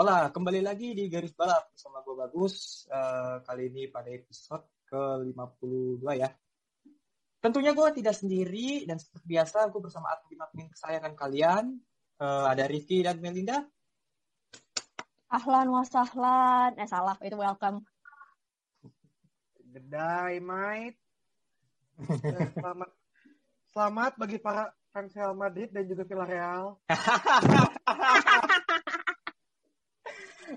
Hola, kembali lagi di Garis Balap bersama gue Bagus. Uh, kali ini pada episode ke-52 ya. Tentunya gue tidak sendiri dan seperti biasa gue bersama admin-admin kesayangan kalian. Uh, ada Rifki dan Melinda. Ahlan wasahlan. Eh salah, itu welcome. Gedai, mate. Eh, selamat selamat bagi para fans Real Madrid dan juga Villarreal.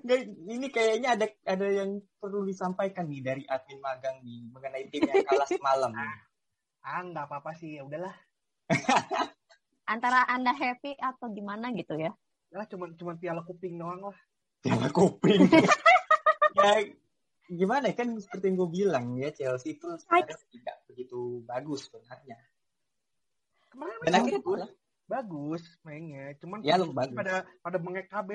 Nggak, ini kayaknya ada ada yang perlu disampaikan nih dari admin magang nih mengenai tim yang kalah semalam. Ah, nggak apa-apa sih, ya udahlah. Antara Anda happy atau gimana gitu ya? Ya cuma cuma piala kuping doang lah. Piala kuping. ya gimana kan seperti yang gue bilang ya Chelsea itu sebenarnya tidak begitu bagus sebenarnya. Kemarin Dan akhirnya bagus, mainnya, cuman Ya, pada pada bengek KB.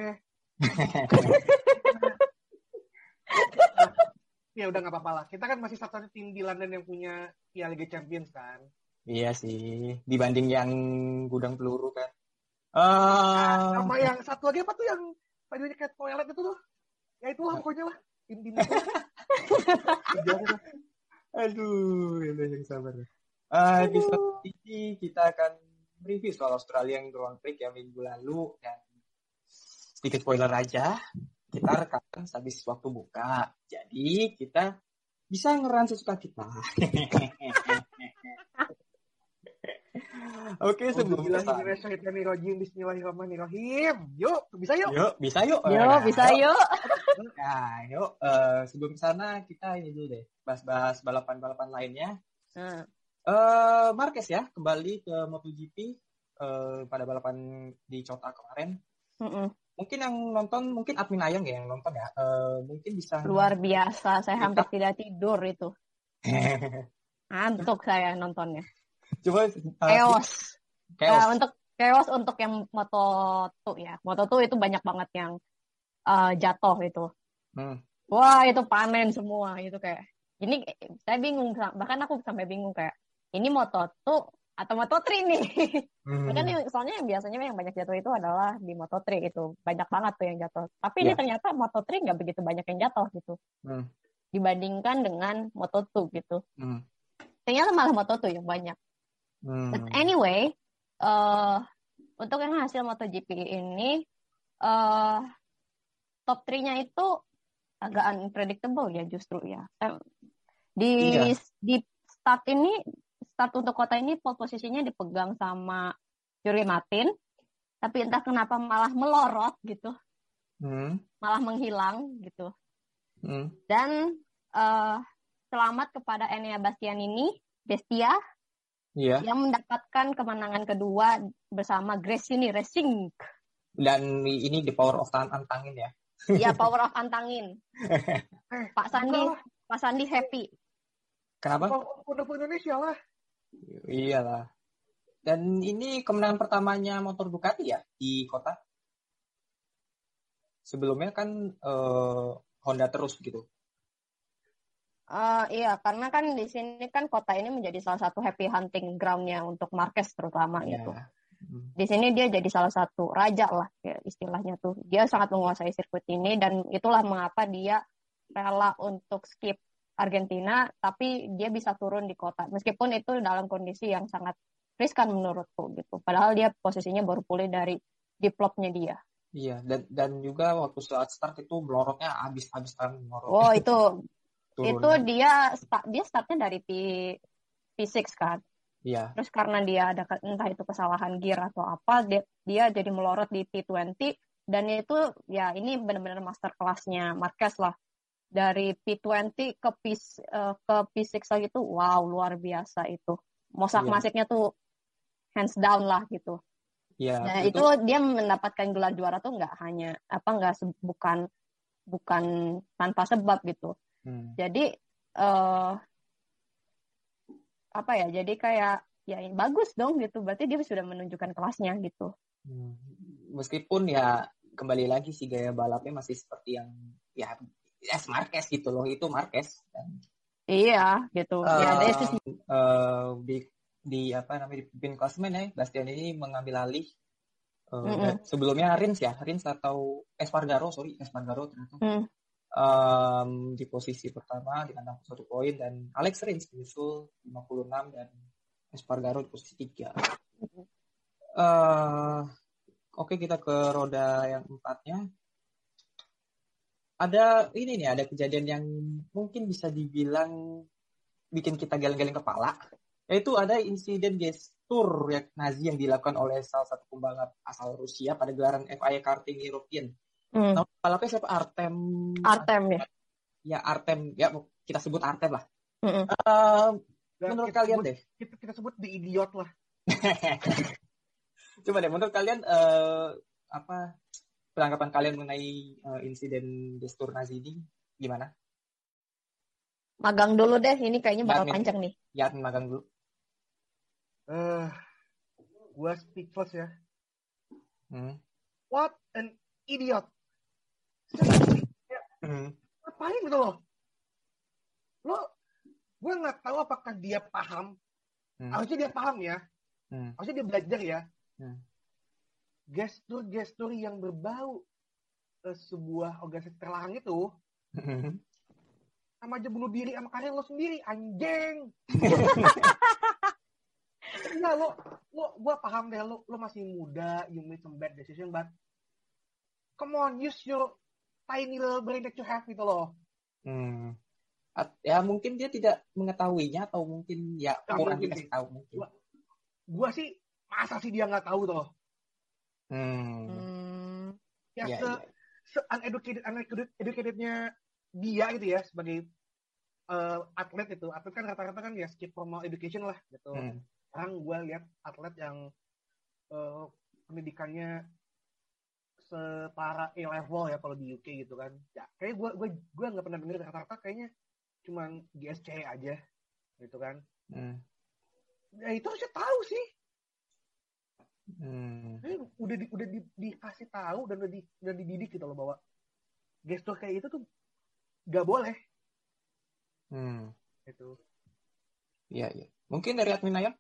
Ya udah nggak apa-apa lah. Kita kan masih satu tim di London yang punya Piala Liga Champions kan. Iya sih, dibanding yang gudang peluru kan. Eh, Sama yang satu lagi apa tuh yang bajunya kayak toilet itu tuh? Ya itulah pokoknya lah. Itu. Jangan. aduh, itu yang sabar. Eh, episode ini kita akan review soal Australian Grand Prix yang minggu lalu dan sedikit spoiler aja. Kita rekaman habis waktu buka. Jadi kita bisa ngeran sesuka kita. Oke, sebelum kita Bismillahirrahmanirrahim. Bismillahirrahmanirrahim. Yuk, bisa yuk. Yuk, bisa yuk. Yo, Nah, bisa yuk. Nah, yuk. eh, sebelum sana kita ini dulu deh. Bahas-bahas balapan-balapan lainnya. Hmm. eh Marquez ya, kembali ke MotoGP eh, pada balapan di Chota kemarin. Mm-mm. Mungkin yang nonton, mungkin admin Ayang ya yang nonton ya. Eh, mungkin bisa... Luar biasa, saya hampir tidak tidur itu. Ngantuk saya nontonnya. Coba... eh, Chaos. Chaos. Nah, untuk chaos untuk yang Moto2 ya. Moto2 itu banyak banget yang eh, jatuh itu. Hmm. Wah, itu panen semua itu kayak. Ini saya bingung bahkan aku sampai bingung kayak ini Moto2 atau Moto3 nih. Hmm. Kan yang, soalnya yang biasanya yang banyak jatuh itu adalah di Moto3 gitu. Banyak banget tuh yang jatuh. Tapi ini Iya. ternyata Moto3 nggak begitu banyak yang jatuh gitu. Hmm. Dibandingkan dengan Moto2 gitu. Hmm. Ternyata malah Moto2 yang banyak. Hmm. But anyway, eh untuk yang hasil MotoGP ini, eh top 3-nya itu agak unpredictable ya justru ya. Eh, Di Iya. di start ini, start untuk kota ini pole posisinya dipegang sama Yuri Martin, tapi entah kenapa malah melorot gitu, Hmm. malah menghilang gitu. Hmm. Dan eh selamat kepada Enea Bastianini, Bestia, Iya. yang mendapatkan kemenangan kedua bersama Gresini Racing. Dan ini the power of tan antangin ya. Ya power of antangin. Eh, Pak Sandi. Pak Sandi happy. Kenapa? Udah Indonesia lah. Iyalah. Dan ini kemenangan pertamanya motor Ducati ya di kota. Sebelumnya kan eh, Honda terus gitu. Eh, iya, karena kan di sini kan kota ini menjadi salah satu happy hunting groundnya untuk Marquez terutama Ya. gitu. Hmm. Di sini dia jadi salah satu raja lah ya, istilahnya tuh. Dia sangat menguasai sirkuit ini dan itulah mengapa dia rela untuk skip Argentina, tapi dia bisa turun di kota. Meskipun itu dalam kondisi yang sangat riskan menurutku gitu. Padahal dia posisinya baru pulih dari diplopnya dia. Iya, dan dan juga waktu saat start itu melorotnya habis-habis kan melorot. Oh itu itu dia start dia startnya dari P P6 kan. Iya. Terus karena dia ada entah itu kesalahan gear atau apa, dia, dia jadi melorot di T20 dan itu ya ini benar-benar master kelasnya Marquez lah dari P20 ke P eh, ke P6 lagi tuh wow luar biasa itu mosak Iya. masiknya tuh hands down lah gitu Ya, Nah, itu, dia mendapatkan gelar juara tuh nggak hanya apa nggak bukan bukan tanpa sebab gitu. Hmm. Jadi eh apa ya? Jadi kayak ya ini bagus dong gitu. Berarti dia sudah menunjukkan kelasnya gitu. Hmm. Meskipun ya kembali lagi sih gaya balapnya masih seperti yang ya es Marquez gitu loh itu Marquez. Iya gitu. ya, this is- eh, di di apa namanya di pin klasmen ya Bastian ini mengambil alih. Eh, Mm-mm. dan sebelumnya Rins ya Rins atau Espargaro sorry Espargaro ternyata. Hmm. Em, di posisi pertama dengan 61 poin dan Alex Rins menyusul 56 dan Espargaro di posisi 3 eh oke kita ke roda yang empatnya ada ini nih ada kejadian yang mungkin bisa dibilang bikin kita geleng-geleng kepala yaitu ada insiden gestur ya, Nazi yang dilakukan oleh salah satu pembalap asal Rusia pada gelaran FIA Karting European. Hmm. Nama pembalapnya siapa? Artem. Artem ya. Ya Artem. Ya kita sebut Artem lah. Mm-mm. Eh, Dan menurut kita kalian sebut, deh, Kita, kita sebut the idiot lah. coba deh menurut kalian eh, apa penanggapan kalian mengenai eh, insiden gestur Nazi ini gimana? Magang dulu deh. Ini kayaknya bakal Magang. panjang nih. Ya magang dulu. Eh, gua speechless ya. Hmm. What an idiot. Hmm. Ngapain gitu loh? Lo, gue nggak tahu apakah dia paham. Hmm. Harusnya dia paham ya. Hmm. Harusnya dia belajar ya. Hmm. Gestur-gestur yang berbau eh, sebuah organisasi terlarang itu Hmm. sama aja bunuh diri sama karya lo sendiri anjing Enggak lo lo gue paham deh lo lo masih muda you made some bad decision but come on use your tiny little brain that you have gitu loh Hmm. At- Ya mungkin dia tidak mengetahuinya atau mungkin ya kurang dikasih sih. tahu mungkin. gue sih masa sih dia nggak tahu tuh Hmm. Hmm. ya Ya, se, ya. se uneducated uneducated educatednya dia gitu ya sebagai eh, atlet itu atlet kan rata-rata kan ya skip formal education lah gitu Hmm. sekarang gue lihat atlet yang eh, pendidikannya setara A level ya kalau di UK gitu kan ya kayak gue gue gue nggak pernah denger rata-rata kayaknya cuman GSC aja gitu kan Hmm. ya itu harusnya tahu sih Hmm. Ini udah di, udah di, dikasih tahu dan udah, di, udah dididik gitu loh bahwa gestur kayak itu tuh nggak boleh Hmm. gitu Iya, iya. Mungkin dari admin ayam?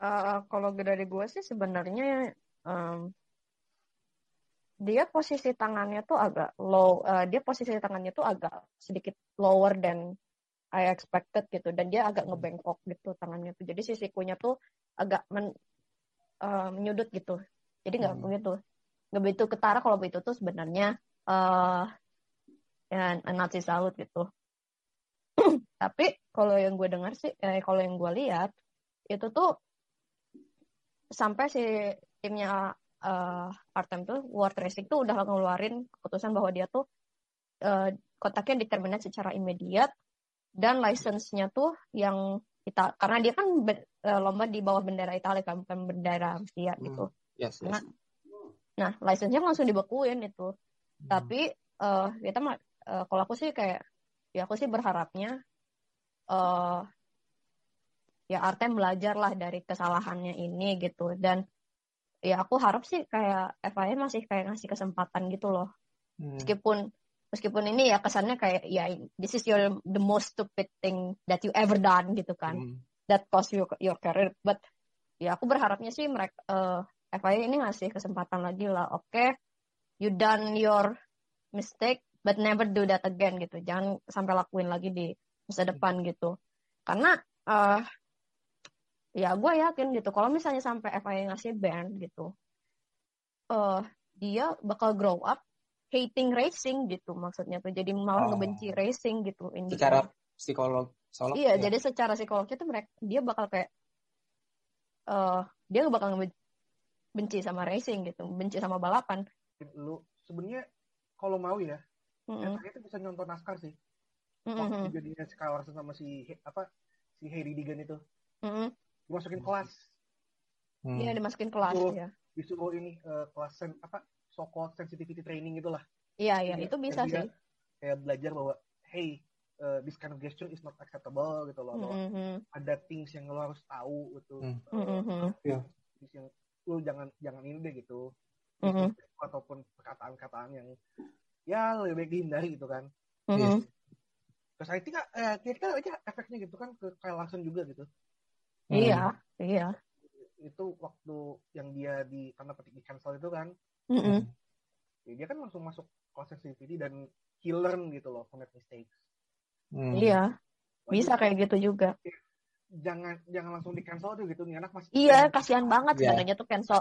Eh, kalau dari gue sih sebenarnya em, dia posisi tangannya tuh agak low, eh, dia posisi tangannya tuh agak sedikit lower than I expected gitu, dan dia agak ngebengkok gitu tangannya tuh, jadi si sikunya tuh agak men, eh, menyudut gitu, jadi nggak Hmm. begitu, nggak begitu ketara kalau begitu tuh sebenarnya eh ya Nazi salut gitu. Tapi kalau yang gue dengar sih, eh, kalau yang gue lihat itu tuh sampai si timnya eh, Artem tuh World Racing tuh udah ngeluarin keputusan bahwa dia tuh eh, kotaknya secara imediat dan license-nya tuh yang kita karena dia kan lomba di bawah bendera Italia kan bukan bendera Rusia Hmm. gitu. Yes, yes. Nah, Nah, license-nya langsung dibekuin itu. Hmm. Tapi eh kita eh, kalau aku sih kayak ya aku sih berharapnya eh ya Artem belajar lah dari kesalahannya ini gitu dan ya aku harap sih kayak FIA masih kayak ngasih kesempatan gitu loh Hmm. meskipun meskipun ini ya kesannya kayak ya this is your the most stupid thing that you ever done gitu kan Hmm. That cost you your career. But ya aku berharapnya sih mereka eh FIA ini ngasih kesempatan lagi lah. Oke you done your mistake but never do that again gitu. Jangan sampai lakuin lagi di masa depan gitu. Karena eh ya gue yakin gitu kalau misalnya sampai FIA ngasih ban gitu eh dia bakal grow up hating racing gitu. Maksudnya tuh jadi malah Oh. ngebenci racing gitu Secara psikolog, psikolog Iya, ya. jadi secara psikologis tuh mereka dia bakal kayak eh dia bakal benci sama racing gitu, benci sama balapan. lu sebenarnya kalau mau ya, Mm-mm. FIA itu bisa nyonton NASCAR sih. Mm-mm. Waktu jadinya Larson sama si apa si Harry Deegan itu Mm-mm. dimasukin kelas, Hmm. Iya dimasukin kelas Oh. ya. disuruh ini eh, kelas sen, apa so-called sensitivity training itulah. Iya iya itu bisa yang sih. dia Kayak belajar bahwa hey eh, this kind of gesture is not acceptable gitu loh. Bahwa Mm-mm. Ada things yang lo harus tahu gitu. Hmm. Eh, Mm-mm. things yang lu jangan jangan ini deh gitu. Mm-mm. Ataupun perkataan-perkataan yang ya lebih baik dihindari gitu kan. Mm-mm. Terus I think eh, kira-kira aja efeknya gitu kan ke Kyle Larson juga gitu. Iya iya. Itu waktu yang dia di tanda petik di cancel itu kan, Mm-mm. ya dia kan langsung masuk kelas sensitivity dan he learn gitu loh from that mistakes. Hmm. Iya bisa kayak gitu juga. Jangan jangan langsung di cancel tuh gitu nih anak masih Iya kasihan banget Iya. sebenarnya tuh cancel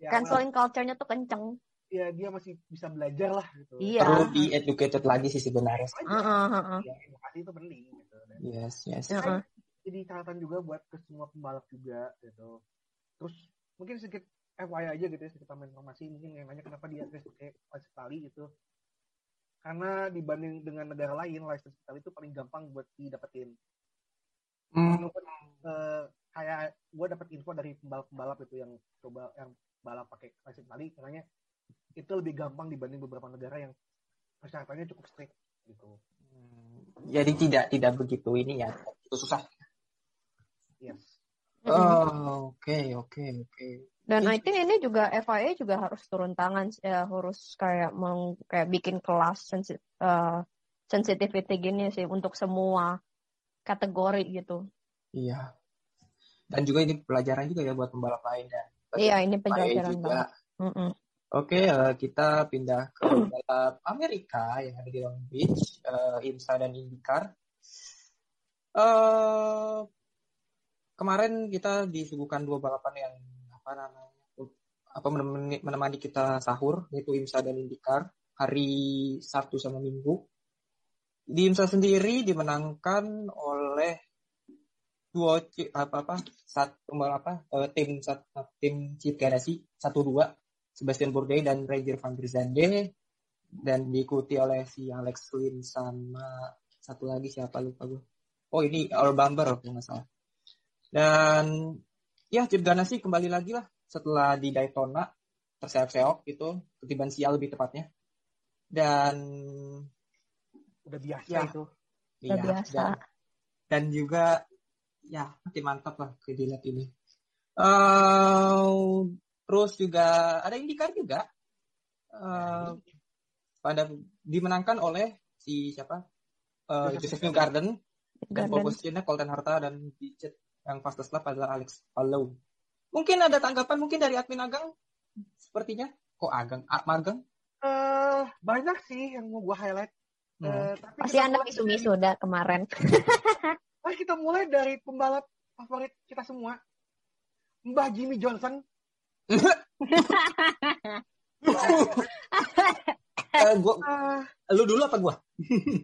ya, canceling culture-nya tuh kenceng. ya dia masih bisa belajar lah gitu. Iya. Perlu di educated lagi sih sebenarnya. Heeh, heeh. Ya, edukasi itu penting gitu. Dan Yes, yes. Heeh. jadi catatan juga buat ke semua pembalap juga gitu. Terus mungkin sedikit FYI aja gitu ya, sedikit tambahan informasi mungkin yang nanya kenapa dia race pakai Itali gitu. Karena dibanding dengan negara lain, license Itali itu paling gampang buat didapetin. Hmm. Walaupun, eh, kayak gue dapet info dari pembalap-pembalap itu yang coba yang balap pakai license Itali, katanya itu lebih gampang dibanding beberapa negara yang persyaratannya cukup strict gitu. Jadi tidak tidak begitu ini ya. Itu susah. Yes. Oh, oke, oke, oke. Dan I think ini juga FIA juga harus turun tangan ya harus kayak meng kayak bikin kelas sensi, eh, sensitivity gini sih untuk semua kategori gitu. Iya. Dan juga ini pelajaran juga ya buat pembalap lain dan Iya ini pelajaran juga. Mm-mm. Oke, eh, kita pindah ke balap Amerika yang ada di Long Beach, eh, IMSA dan IndyCar. Eh, kemarin kita disuguhkan dua balapan yang apa namanya apa menemani, menemani kita sahur yaitu IMSA dan IndyCar hari Sabtu sama Minggu. Di IMSA sendiri dimenangkan oleh ci- apa apa satu apa eh, tim sat- tim Chip Ganassi satu dua Sebastian Bourdais dan Roger van der Zande dan diikuti oleh si Alex Lynn sama satu lagi siapa lupa gue. Oh ini All Bumper kalau nggak salah. Dan ya Chip Ganassi kembali lagi lah setelah di Daytona terseok-seok gitu ketiban sial lebih tepatnya. Dan Udah biasa Ya. itu. Udah iya, biasa. dan, dan juga ya makin mantap lah dilihat ini. Eh, terus juga ada IndyCar juga. Eh, pada dimenangkan oleh si siapa? Eh, Joseph Newgarden dan pole Garden. positionnya Colton Herta dan Dicet yang fastest lap adalah Alex Palou. Mungkin ada tanggapan mungkin dari admin Agang? Sepertinya. Kok Agang? Ah, Magang? eh banyak sih yang mau gue highlight. Hmm. Eh, tapi Pasti anda mulai misu-misu udah kemarin. Mari kita mulai dari pembalap favorit kita semua. Mbah Jimmy Johnson. Eh, gua, Ah, lu dulu apa gua?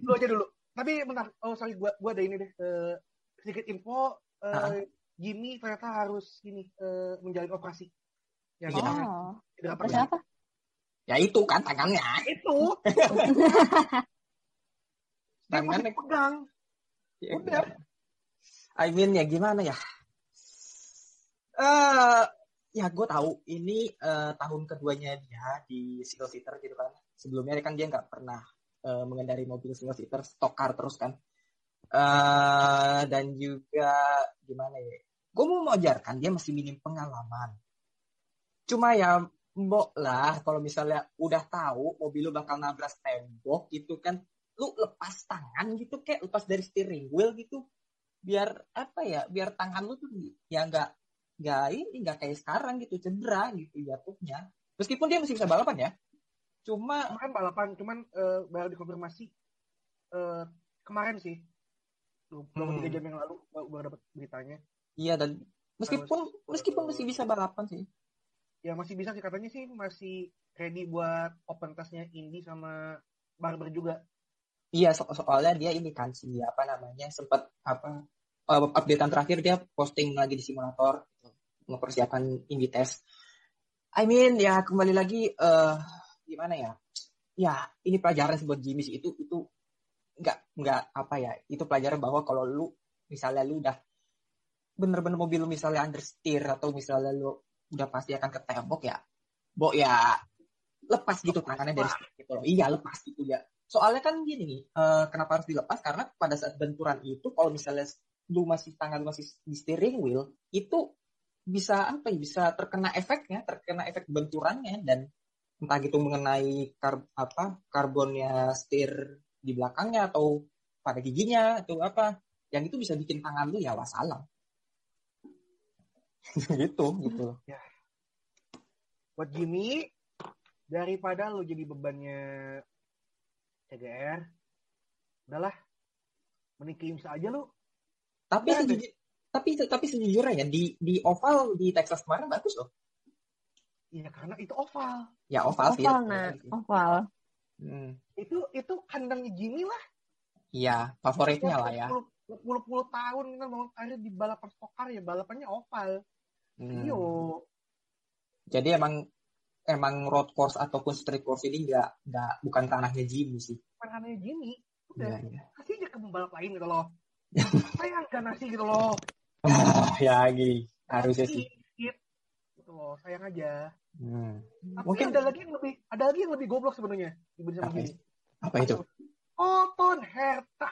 lu aja dulu. Tapi bentar. Oh sorry, gua gua ada ini deh. Eh, sedikit info. Jimmy ternyata harus ini eh, menjalani operasi. Yang tangan. Oh, Cedera apa? Ya itu kan tangannya. Itu. Dia masih Tangannya. pegang. Udah. I mean ya gimana ya? Eh ya gue tahu ini eh, tahun keduanya dia di single seater gitu kan. Sebelumnya kan dia nggak pernah eh, mengendari mobil single seater stock car terus kan. Eh dan juga gimana ya? Gue mau mengajarkan dia masih minim pengalaman. Cuma ya mbok lah kalau misalnya udah tahu mobil lu bakal nabrak tembok gitu kan lu lepas tangan gitu kayak lepas dari steering wheel gitu biar apa ya biar tangan lu tuh ya nggak nggak ini nggak kayak sekarang gitu cedera gitu jatuhnya meskipun dia masih bisa balapan ya cuma Kemarin balapan, cuman eh, baru dikonfirmasi eh, kemarin sih. Beberapa Hmm. tiga jam yang lalu baru, baru dapat beritanya. iya dan meskipun Harus, meskipun masih bisa balapan sih. Ya masih bisa sih. Katanya sih masih ready buat open testnya Indy sama Barber juga. iya so- soalnya dia ini kan sih apa namanya sempat apa uh, updatean terakhir dia posting lagi di simulator gitu, mempersiapkan Indy test I mean ya kembali lagi eh gimana ya? Ya ini pelajaran buat Jimmy sih. Itu itu nggak nggak apa ya itu pelajaran bahwa kalau lu misalnya lu udah bener-bener mobil lu misalnya understeer atau misalnya lu udah pasti akan ke tembok ya bo ya lepas gitu tangannya dari gitu loh. Iya lepas gitu ya. Soalnya kan gini nih eh, kenapa harus dilepas? Karena pada saat benturan itu kalau misalnya lu masih tangan lu masih di steering wheel itu bisa apa ya bisa terkena efeknya terkena efek benturannya dan entah gitu mengenai kar apa karbonnya setir di belakangnya atau pada giginya atau apa. Yang itu bisa bikin tangan lu ya wassalam. Gitu gitu. Loh. buat Jimmy daripada lu jadi bebannya CGR udahlah mending saja lu. Tapi ada. sejujur- tapi tapi sejujurnya ya di di oval di Texas kemarin bagus loh. Iya karena itu oval. Ya oval, sih Oval, nah, oval. Hmm, itu itu kandangnya Jimmy lah. Iya favoritnya lah ya. 10 puluh tahun kan mau karir di balapan stock car ya balapannya oval. Hmm. Yo, jadi emang emang road course ataupun street course ini nggak nggak bukan tanahnya Jimmy sih. Bukan kandangnya Jimmy. Udah. Iya. kasih aja ke pembalap lain gitu loh. Sayang kan nasi gitu loh. Ah, ya Gi. harusnya sih. Gitu loh sayang aja Hmm. tapi Mungkin- ada lagi yang lebih ada lagi yang lebih goblok sebenarnya dibanding sama Apa Jimmy apa itu Oton Herta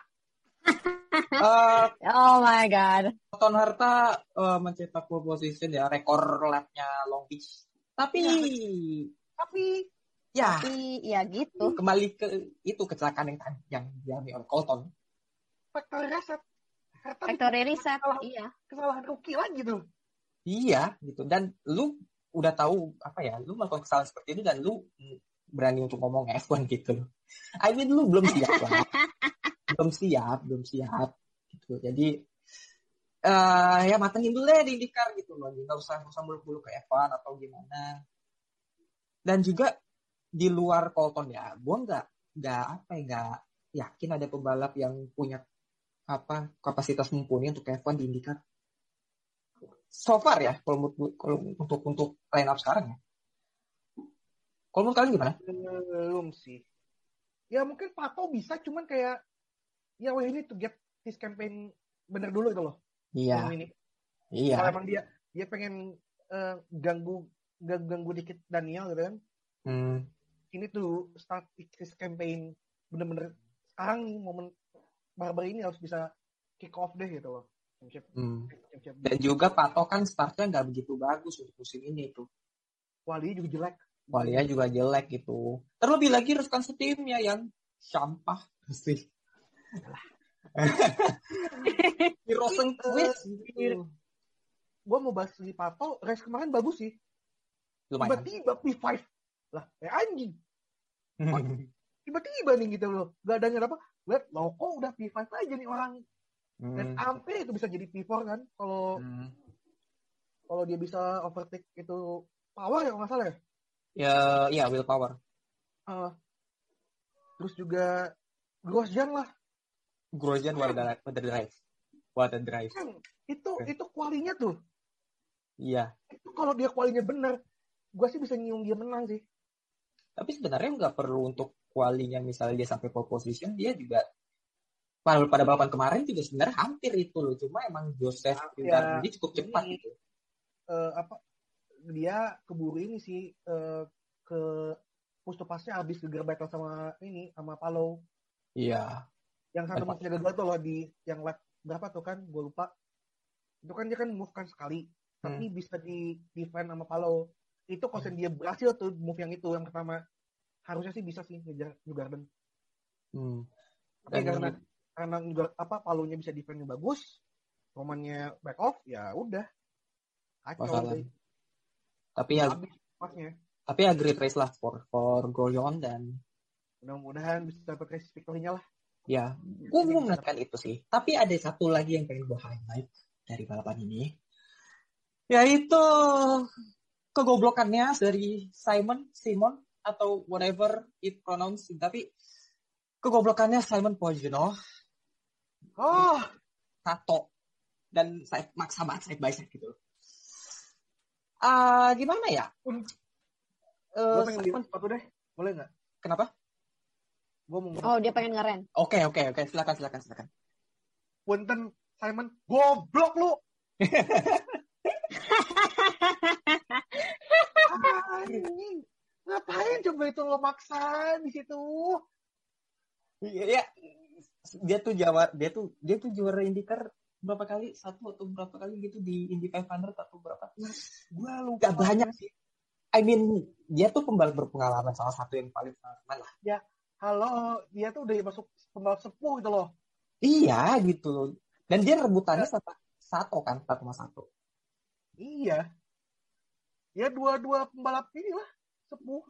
Eh, Oh my god. Ton Harta eh, mencetak pole position ya rekor lapnya Long Beach tapi tapi ya Tapi ya gitu. kembali ke itu kecelakaan yang tadi yang dialami oleh Colton factory reset Herta Factory reset. kesalahan, Iya. kesalahan rookie lagi tuh Iya, gitu. Dan lu udah tahu apa ya, lu melakukan kesalahan seperti itu dan lu berani untuk ngomong F1 gitu loh. I mean lu belum siap lah. belum siap, belum siap gitu. Jadi eh ya matengin dulu deh di IndyCar gitu loh. Nggak usah nggak usah muluk-muluk ke F1 atau gimana. Dan juga di luar Colton ya, gua nggak nggak apa ya nggak yakin ada pembalap yang punya apa kapasitas mumpuni untuk F1 di IndyCar so far ya kalau menurut kalau untuk untuk line up sekarang ya. Kalau menurut kalian gimana? belum sih. Ya mungkin Pato bisa cuman kayak ya we need to get this campaign bener dulu gitu loh. Iya, ini. Iya. kalau emang dia dia pengen eh, ganggu ganggu, ganggu dikit Daniel gitu kan. Hmm, ini tuh start this campaign bener-bener sekarang nih momen baru-baru ini harus bisa kick off deh gitu loh hmm. championship Dan juga Pato kan startnya nggak begitu bagus untuk musim ini tuh. Wali juga jelek. Walia juga jelek gitu. Terlebih lagi rekan setimnya yang sampah. Sih. Hero Sengkuit gitu. gue mau bahas si Pato race kemarin bagus sih. Tiba-tiba P5 lah kayak anjing. Tiba-tiba nih gitu loh. Gak adanya apa. Lihat loh kok udah P5 aja nih orang dan Hmm, hampir itu bisa jadi P4 kan kalau hmm. kalau dia bisa overtake itu power ya nggak salah ya Ya, iya willpower. Eh, terus juga Grosjean lah Grosjean what a, drive. What a drive. kan itu Oke. itu kualinya tuh Iya. itu kalau dia kualinya bener gue sih bisa nyium dia menang sih Tapi sebenarnya nggak perlu untuk kualinya misalnya dia sampai pole position, dia juga pada, pada balapan kemarin juga sebenarnya hampir itu loh. Cuma emang Joseph Ya, Gildardi cukup cepat ini- gitu. Eh, apa dia keburu ini sih eh, ke push to pass-nya habis geger battle sama ini sama Palo Iya. yang satu move gagal tuh loh di yang lap berapa tuh kan gue lupa itu kan dia kan move kan sekali tapi bisa di defend sama Palo itu kalau dia berhasil tuh move yang itu yang pertama harusnya sih bisa sih ngejar New Garden Hmm. tapi Dan- karena karena Gar- apa Palonya bisa defendnya bagus Romannya back off ya udah. Kacau. Tapi ya, pasnya tapi ya great race lah for for Grosjean dan mudah-mudahan bisa dapat race victory-nya lah. Ya, gue mau mengatakan itu sih. Tapi ada satu lagi yang pengen gue highlight dari balapan ini, yaitu kegoblokannya dari Simon, Simon atau whatever it pronounced, tapi kegoblokannya Simon Poggino, oh tato dan saya maksa banget side by side gitu. Ah gimana ya? gue Eh, pengen Simon, lihat sepatu deh boleh nggak kenapa? Gue mau Oh, dia pengen ngeren. Oke, oke, oke. Silakan, silakan, silakan. punten Simon goblok lu. Anjing. Ngapain coba itu lo maksa di situ? Iya, ya. dia tuh Jawa, dia tuh dia tuh juara IndyCar berapa kali? Satu atau berapa kali gitu di Indy 500 atau berapa? Gua lupa. Gak banyak sih. I mean, dia tuh pembalap berpengalaman salah satu yang paling pengalaman lah. Halo, dia tuh udah masuk pembalap sepuh gitu loh. Iya gitu loh. Dan dia rebutannya sama satu kan, satu sama satu. Iya. Ya dua-dua pembalap ini lah sepuh.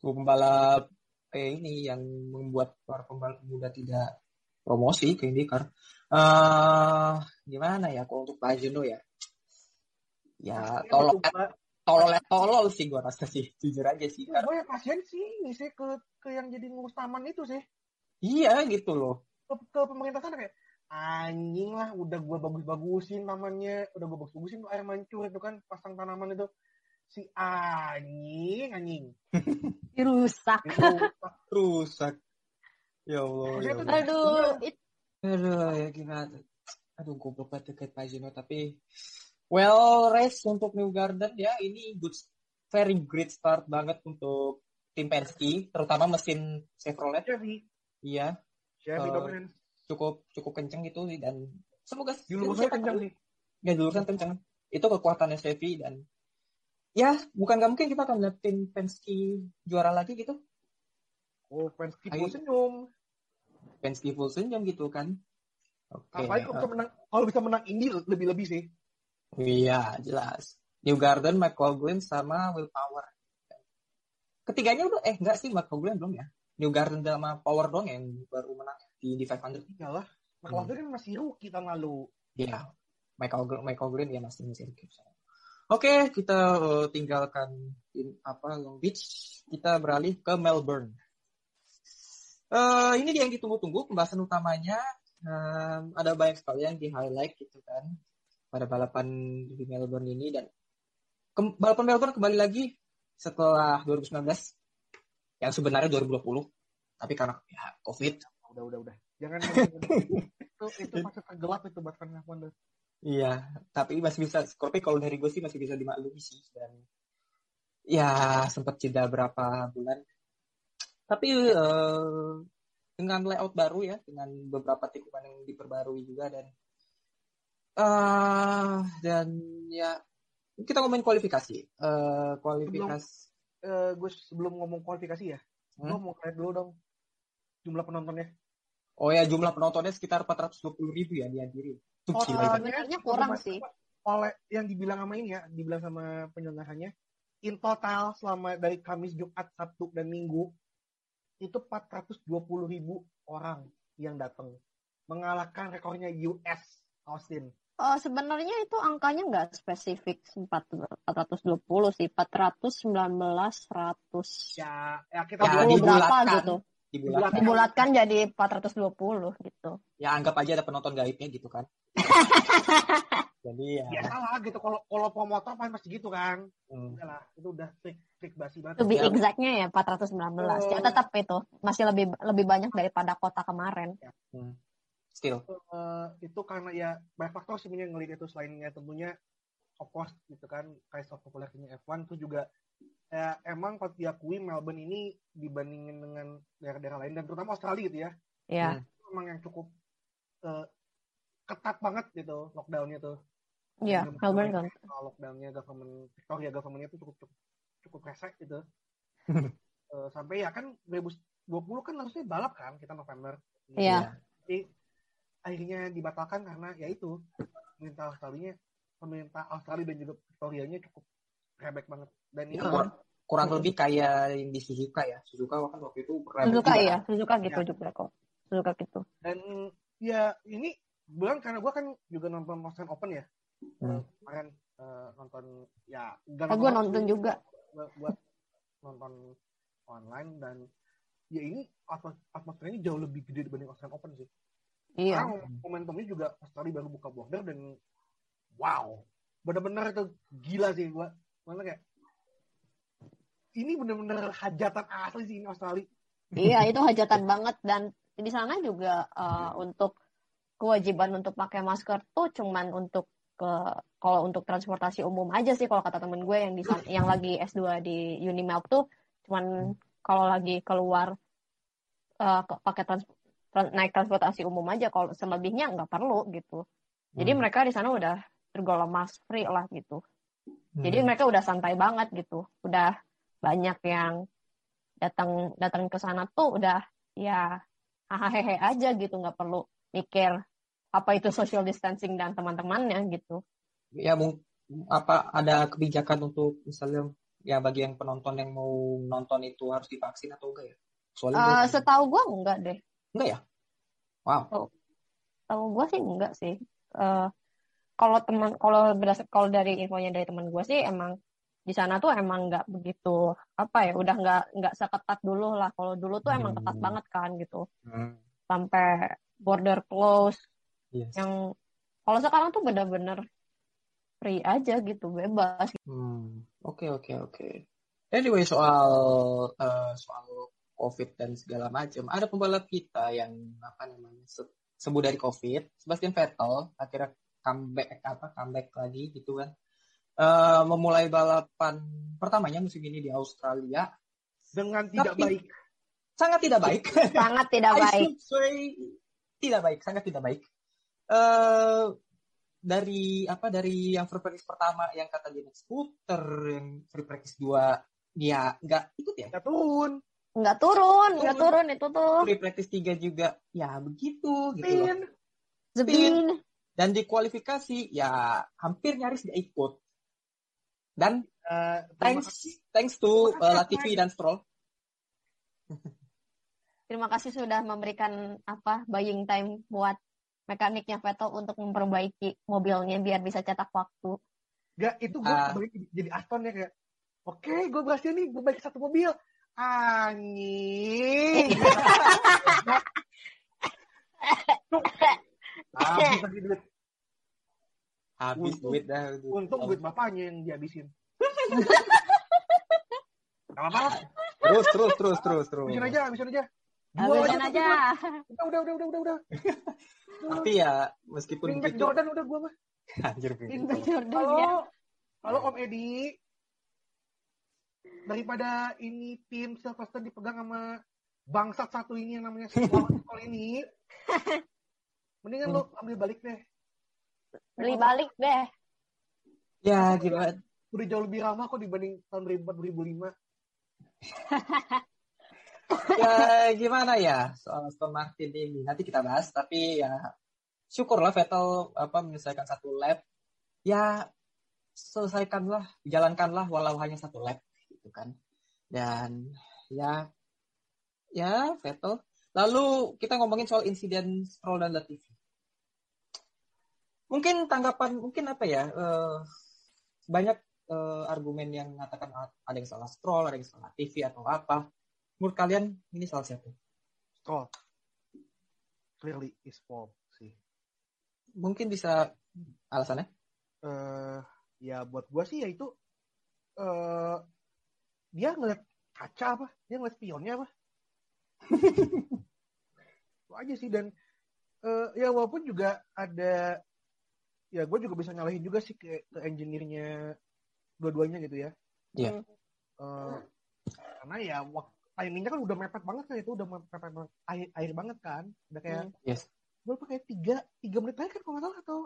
Tuh pembalap eh, ini yang membuat para pembalap muda tidak promosi ke IndyCar. Eh gimana ya kalau untuk Pagino ya? Ya tolol Coba- tolol tolol sih gua rasa sih jujur aja sih. Ya, gue yang kasihan sih ini sih ke ke yang jadi ngurus taman itu sih Iya gitu loh. ke, ke pemerintah sana kayak anjing lah udah gue bagus-bagusin tamannya udah gue bagus-bagusin tuh air mancur itu kan pasang tanaman itu si anjing anjing Dirusak. itu Rusak. Ya Allah. Ya Allah. Aduh, it- Aduh ya gimana? Aduh goblok banget terkait Pagino tapi well race untuk New Garden ya ini good very great start banget untuk tim Penske terutama mesin Chevrolet Chevy iya Chevy Eh, dominance cukup cukup kenceng gitu sih dan semoga di lulusnya kencang sih ya di lurusan kenceng itu kekuatannya Chevy dan ya bukan nggak mungkin kita akan lihat tim Penske juara lagi gitu oh Penske full senyum Penske full senyum gitu kan oke apalagi kalau bisa menang kalau bisa menang ini lebih-lebih sih Iya, jelas. New Garden, McCoglin, sama Will Power. Ketiganya udah, eh enggak sih, McCoglin belum ya. New Garden sama Power dong yang baru menang di, di 500. iyalah McLaren kan masih rookie tahun lalu Iya, Michael McCoglin ya masih masih rookie. Oke, kita eh, tinggalkan in, apa Long Beach, kita beralih ke Melbourne. Eh ini dia yang ditunggu-tunggu pembahasan utamanya. Eh, ada banyak sekali yang di highlight gitu kan pada balapan di Melbourne ini dan ke- balapan Melbourne kembali lagi setelah 2019 yang sebenarnya 2020 tapi karena ya COVID udah udah udah jangan itu itu fase tergelap itu F1 tuh. Iya, tapi masih bisa. Tapi kalau dari gue sih masih bisa dimaklumi sih. Dan ya sempat jeda berapa bulan. Tapi eh, dengan layout baru ya, dengan beberapa tikungan yang diperbarui juga dan eh dan ya kita ngomongin kualifikasi. Eh kualifikasi. Eh, gue sebelum ngomong kualifikasi ya Hmm? gue mau lihat dulu dong jumlah penontonnya Oh ya jumlah penontonnya sekitar 420 ribu ya dihadiri. Itu gila. Sebenarnya kurang sih. oleh yang dibilang sama ini ya dibilang sama penyelenggaranya in total selama dari Kamis Jumat Sabtu dan Minggu itu 420 ribu orang yang datang mengalahkan rekornya US Austin Oh, sebenarnya itu angkanya nggak spesifik 4, 420 sih, 419, 100. ya ya kita Ya, berapa gitu. Dibulatkan. Dibulatkan jadi 420 gitu. Ya anggap aja ada penonton gaibnya gitu kan. Jadi ya. ya salah gitu kalau kalau promotor pasti pasti gitu kan hmm. udah lah itu udah trik trik basi banget be Ya. exactnya ya 419. Ya tetap itu masih lebih lebih banyak daripada kota kemarin. Hmm. Still. Eh, itu karena ya banyak faktor sih yang ngelihat itu selainnya tentunya of course gitu kan kayak of popularnya F1 itu juga ya, emang kalau diakui Melbourne ini dibandingin dengan daerah-daerah lain dan terutama Australia gitu ya Ya. Itu emang yang cukup eh, ketat banget gitu lockdownnya tuh Iya, Yang Melbourne kan. soal lockdownnya government Victoria governmentnya tuh cukup cukup cukup resek gitu Eh, sampai ya kan 2020 kan harusnya balap kan kita November Iya. tapi akhirnya dibatalkan karena ya itu pemerintah Australia pemerintah Australia dan juga Victorianya cukup rebek banget dan ini kur- kurang lebih kayak yang di Suzuka ya. Suzuka kan waktu itu rebel Suzuka juga. ya, Suzuka gitu Ya. juga kok. Suzuka gitu. dan ya ini bulan karena gue kan juga nonton Australian Open ya Hmm. kemarin eh, nonton ya gak Eh, gue nonton juga. buat, nonton online dan ya ini atmos- atmosfernya jauh lebih gede dibanding Australian Open sih Iya. Karena momentumnya juga Australia baru buka border dan wow, bener-bener itu gila sih gua. Mana kayak ini bener-bener hajatan asli sih ini Australia. Iya, itu hajatan banget dan di sana juga uh, untuk kewajiban untuk pakai masker tuh cuman untuk ke kalau untuk transportasi umum aja sih kalau kata temen gue yang di yang lagi S2 di Unimelp tuh cuman kalau lagi keluar uh, ke- pakai trans, tran- naik transportasi umum aja kalau selebihnya nggak perlu gitu. Jadi Hmm. mereka di sana udah tergolong mask free lah gitu. Jadi Hmm. mereka udah santai banget gitu. Udah banyak yang datang datang ke sana tuh udah ya hahaha aja gitu, nggak perlu mikir apa itu social distancing dan teman-temannya gitu. ya apa ada kebijakan untuk misalnya ya bagi yang penonton yang mau nonton itu harus divaksin atau enggak ya? Soalnya Eh, gua- setahu gue enggak deh. enggak ya? Wow. Tahu gue sih enggak sih. Eh, kalau teman kalau berdasar kalau dari infonya dari teman gue sih emang di sana tuh emang nggak begitu apa ya udah nggak nggak seketat dulu lah kalau dulu tuh emang ketat Hmm. banget kan gitu Hmm. sampai border close Yes. yang kalau sekarang tuh bener-bener free aja gitu bebas Hmm. Oke oke oke. Anyway soal eh, soal COVID dan segala macam, ada pembalap kita yang apa namanya se- sembuh dari COVID, Sebastian Vettel akhirnya comeback apa comeback lagi gitu kan, Eh, memulai balapan pertamanya musim ini di Australia dengan tidak Tapi- baik. sangat tidak baik. sangat tidak baik say tidak baik, sangat tidak baik. Eh dari apa dari yang free practice pertama yang kata dia scooter, yang free practice dua dia nggak ikut ya. Nggak turun. nggak turun nggak Turun. turun itu tuh Free practice tiga juga ya begitu gitu loh. Pin. Zebin Dan di kualifikasi ya hampir nyaris nggak ikut. Dan terima thanks kasih. thanks to uh, Latifi dan Stroll. terima kasih sudah memberikan apa buying time buat mekaniknya Vettel untuk memperbaiki mobilnya biar bisa cetak waktu Nggak, itu gue Ah. balik jadi Aston ya kayak, oke gue berhasil nih, gue balik satu mobil. Anjing. Habis lagi duit. Habis Untung- duit dah. Untung duit bapaknya yang dihabisin. Gak apa-apa lah. Terus terus terus terus terus. Habisin aja, habisin aja. Habisin tapi aja Udah, udah, udah, udah, udah, udah. Tapi ya meskipun Wingback gitu Jordan udah gue mah. anjir Vin. Wingback Jordan Halo, ya halo Om Edi. Daripada ini tim Sylvester dipegang sama bangsat satu ini yang namanya sekolah ini, mendingan lo ambil balik deh. Beli balik deh. Ya gimana? Udah jauh lebih ramah kok dibanding tahun 2004 2005. ya gimana ya soal Aston Martin ini? Nanti kita bahas tapi ya syukurlah Vettel apa menyelesaikan satu lap. Ya selesaikanlah jalankanlah walau hanya satu lap gitu kan. Dan ya ya Vettel. Lalu kita ngomongin soal insiden Stroll dan Latifi mungkin tanggapan mungkin apa ya eh, banyak eh, argumen yang mengatakan ah, ada yang salah Stroll ada yang salah Latifi atau apa menurut kalian ini salah siapa Stroll. Clearly is fault sih. mungkin bisa alasannya eh ya buat gua sih ya itu eh dia ngeliat kaca apa? Dia ngeliat spionnya apa? Itu aja sih dan eh ya walaupun juga ada ya gue juga bisa nyalahin juga sih ke, ke engineer-nya dua-duanya gitu ya. Iya. Eh, karena ya waktu timingnya kan udah mepet banget kan itu udah mepet banget air, air banget kan udah kayak Hmm. yes berapa kayak tiga tiga menit lagi kan kalau nggak salah atau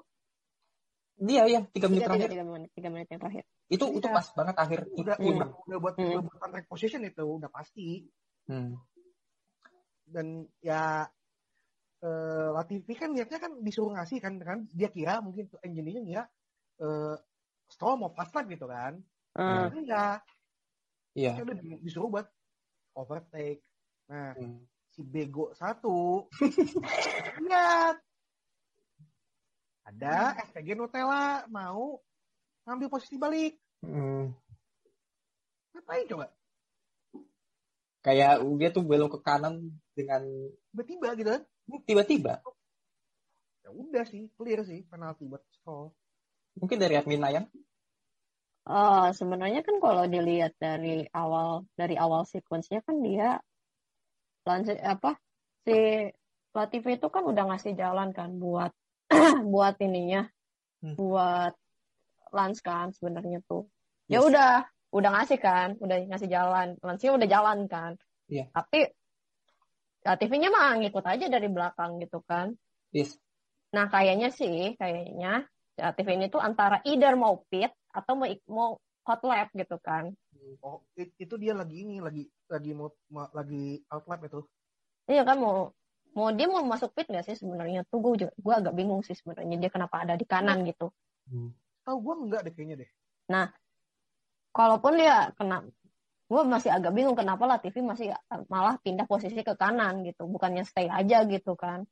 dia yang tiga menit tiga, tiga, terakhir tiga menit tiga menit yang terakhir itu itu Iya. pas banget akhir udah Iya. udah, udah buat Hmm. udah buat contract position itu udah pasti Hmm. dan ya eh, Latifi kan niatnya kan disuruh ngasih kan kan? Dia kira mungkin tuh engineer kira eh Stroll mau fast lap gitu kan? Hmm. enggak. Iya. Dia udah di- disuruh buat overtake. Nah Hmm. si bego satu. Lihat. Ada SPG Nutella mau ngambil posisi balik. Hmm. ngapain coba? Kayak dia tuh belok ke kanan dengan tiba-tiba gitu kan tiba-tiba ya udah sih clear sih penalti buat Stroll mungkin dari admin Nayan Oh, sebenarnya kan kalau dilihat dari awal dari awal sequence-nya kan dia Lance apa si Latifi itu kan udah ngasih jalan kan buat buat ininya Hmm. buat Lance kan sebenarnya tuh ya Yes. udah udah ngasih kan udah ngasih jalan Lance udah jalan kan Iya. tapi Latifinya mah ngikut aja dari belakang gitu kan Yes. nah kayaknya sih kayaknya Latifi ini tuh antara either mau pit atau mau mau hot lap gitu kan Oh, it- itu dia lagi ini lagi lagi mau ma- lagi outlap itu. Iya kan mau mau dia mau masuk pit nggak sih sebenarnya tuh gue juga gue agak bingung sih sebenarnya dia kenapa ada di kanan gitu. Tahu gua enggak deh kayaknya deh. Kalaupun dia kena gue masih agak bingung kenapa lah TV masih malah pindah posisi ke kanan gitu bukannya stay aja gitu kan.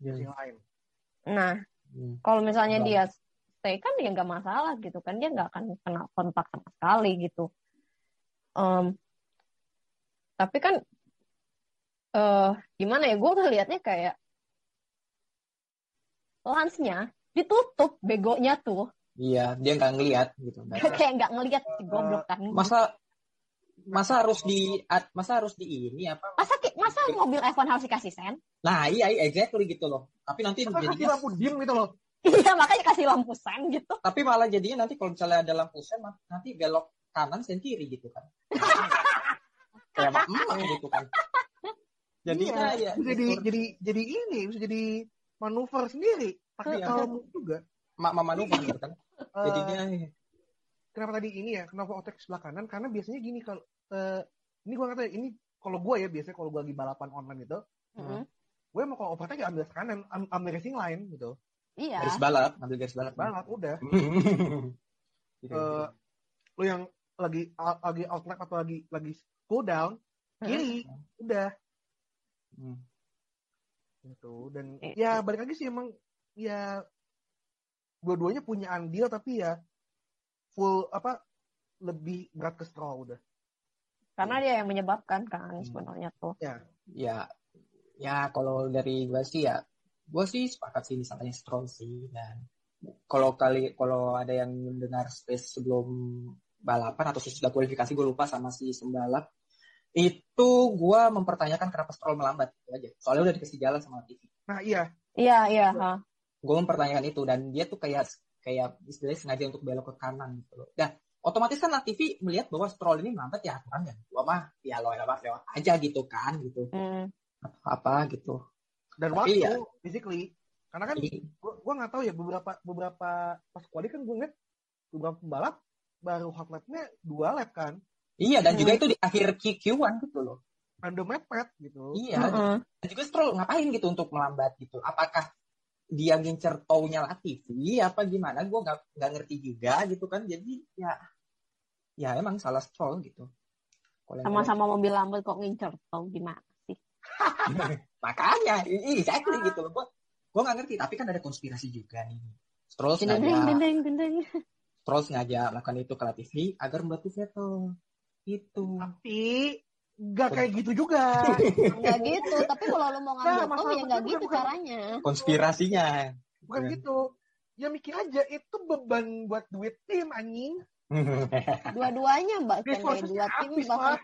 Yang lain. Nah Hmm. kalau misalnya Bang. dia stay kan ya nggak masalah gitu kan dia nggak akan kena kontak sama sekali gitu. Em, tapi kan eh gimana ya gue ngelihatnya kayak lance-nya ditutup begonya tuh Iya, dia nggak ngelihat gitu. kayak nggak ngelihat si goblok kan Masa masa harus di masa harus di ini apa? masa masa mobil F1 harus dikasih sen Nah, iya, iya, exactly gitu loh. Tapi nanti kasih jadinya lampu dim gitu loh. iya makanya kasih lampu sen gitu tapi malah jadinya nanti kalau misalnya ada lampu sen mah, nanti belok kanan sen kiri gitu kan. Kayak mak emak gitu kan. Jadinya Iya, ya jadi jadi jadi ini bisa jadi manuver sendiri. Pakai Iya. kalem juga. mak manuver gitu kan. Eh, Jadinya kenapa tadi ini ya? Kenapa otek sebelah kanan? Karena biasanya gini kalau eh, ini tahu ya, ini kalau gua ya biasanya kalau gua lagi balapan online gitu Mm-mm. gue mau kalau overtake ya ambil kanan am- ambil racing line gitu. Iya. Garis balap, ambil garis balap. balap udah. Gitu, Eh, lu yang lagi lagi outlap atau lagi lagi cool down kiri udah. Hmm. gitu dan Eh, ya balik lagi sih emang ya dua-duanya punya andil tapi ya full apa lebih berat ke Stroll udah. Karena dia yang menyebabkan kan sebenarnya tuh. Ya. Ya kalau dari gue sih ya gue sih sepakat sih misalnya Stroll sih dan kalau kali kalau ada yang mendengar space sebelum balapan atau sesudah kualifikasi gue lupa sama si sembalap. Itu gue mempertanyakan kenapa Stroll melambat itu aja. Soalnya udah dikasih jalan sama TV nah iya. Iya iya ha. gue mempertanyakan itu dan dia tuh kayak kayak istilahnya sengaja untuk belok ke kanan gitu loh. Nah, otomatis kan TV melihat bahwa Stroll ini melambat ya aturan ya. Gua mah ya lewat lewat lewat aja gitu kan gitu. Hmm. Apa gitu. dan Tapi waktu ya. basically karena kan Jadi, gua gua nggak tahu ya beberapa beberapa pas kuali kan gue ngeliat beberapa pembalap baru hot lapnya dua lap kan iya dan Hmm. juga itu di akhir Q1 gitu loh. random mepet gitu Iya. Mm-mm. Dan juga Stroll ngapain gitu untuk melambat gitu. Apakah dia ngincer taunya Latifi apa gimana? Gue nggak nggak ngerti juga gitu kan. Jadi ya ya emang salah Stroll gitu. Sama-sama mobil lambat kok ngincer tau gimana sih Makanya, i- exactly gitu loh. Gue gue nggak ngerti, tapi kan ada konspirasi juga nih. Stroll gendeng sengaja, gendeng Stroll sengaja melakukan itu ke Latifi agar membantu Vettel. Itu. tapi nggak kayak gitu juga nggak gitu tapi kalau lo mau ngambil Nah, ya nggak bukan- gitu bukan- caranya Konspirasinya. bukan gitu ya mikir aja itu beban buat duit tim anjing dua-duanya bahkan kayak resourcesnya dua tim bahkan lah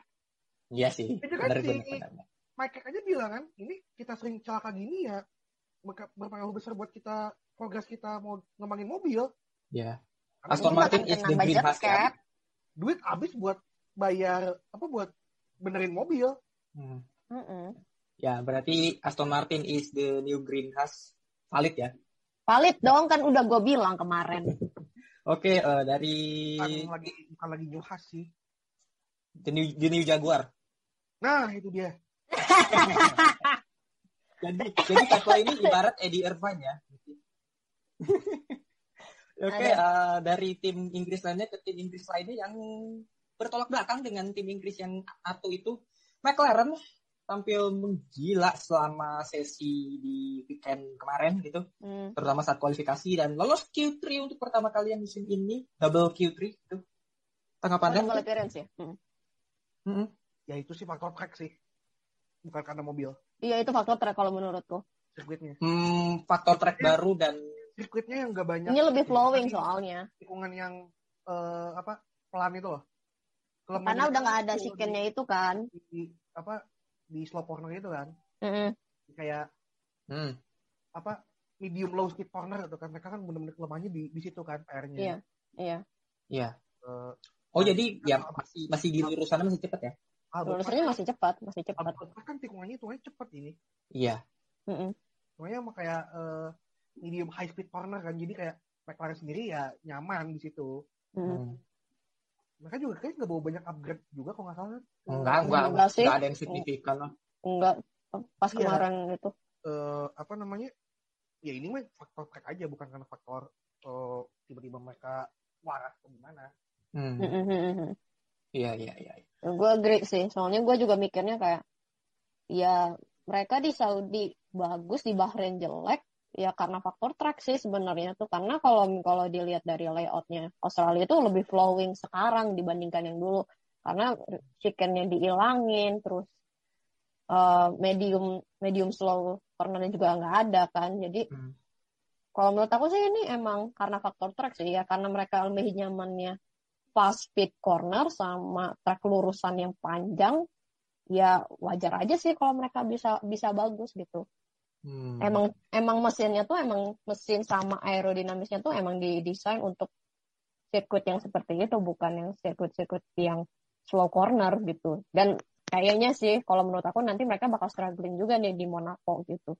Iya sih. Itu kan Bener, si- bener, bener. Mike aja bilang kan ini kita sering celaka gini ya berpengaruh besar buat kita progres kita mau ngembangin mobil Ya. Karena Aston Martin is the green kan? duit habis buat bayar apa buat benerin mobil Hmm. Mm-mm. Ya, berarti Aston Martin is the new green house. Valid ya. valid dong kan udah gue bilang kemarin Oke, eh, dari bukan lagi bukan lagi new Haas sih the new, the new Jaguar. nah itu dia Jadi jadi Tesla ini ibarat Eddie Irvine ya. Oke, eh, dari tim Inggris lainnya ke tim Inggris lainnya yang bertolak belakang dengan tim Inggris yang satu itu, McLaren tampil menggila selama sesi di weekend kemarin gitu, Hmm. terutama saat kualifikasi dan lolos Q3 untuk pertama kali yang musim ini, double Q3 itu. Tanggapannya? Double appearance ya Hmm. Mm-mm. ya itu sih faktor track sih bukan karena mobil iya itu faktor track kalau menurutku sirkuitnya Hmm, faktor track baru dan sirkuitnya yang gak banyak ini lebih flowing soalnya tikungan yang eh, apa pelan itu loh karena udah nggak ada tuh chicken-nya itu kan di, di- apa di slow corner itu kan Mm-mm. kayak Hmm. apa medium low speed corner gitu kan mereka kan benar-benar kelemahannya di di situ kan PR-nya Iya. Iya. Iya. Eh, Oh jadi ya masih masih di lurusannya masih cepet ya? Albert Lurusannya masih cepat, masih cepat. Albert kan tikungannya tikungannya cepet ini Iya. Mm-mm. tikungannya sama kayak eh, medium high speed corner kan jadi kayak McLaren sendiri ya nyaman di situ Mm. Mereka juga kayak nggak bawa banyak upgrade juga kalau nggak salah kan Enggak, enggak, Enggak sih. enggak ada yang signifikan lah. Enggak pas Iya. kemarin itu. eh, apa namanya ya ini mah faktor track aja bukan karena faktor eh, tiba-tiba mereka waras atau gimana Hmm. Mm-mm. Iya, iya, iya. Gue agree sih, soalnya gue juga mikirnya kayak, ya mereka di Saudi bagus, di Bahrain jelek, ya karena faktor track sih sebenarnya tuh. Karena kalau kalau dilihat dari layoutnya Australia itu lebih flowing sekarang dibandingkan yang dulu. Karena chickennya dihilangin, terus uh, medium medium slow cornernya juga nggak ada kan. Jadi Hmm. kalau menurut aku sih ini emang karena faktor track sih ya, karena mereka lebih nyamannya fast speed corner sama track lurusan yang panjang, ya wajar aja sih kalau mereka bisa bisa bagus gitu. Hmm. Emang emang mesinnya tuh emang mesin sama aerodinamisnya tuh emang didesain untuk sirkuit yang seperti itu, bukan yang sirkuit-sirkuit yang slow corner gitu. Dan kayaknya sih kalau menurut aku nanti mereka bakal struggling juga nih di Monaco gitu.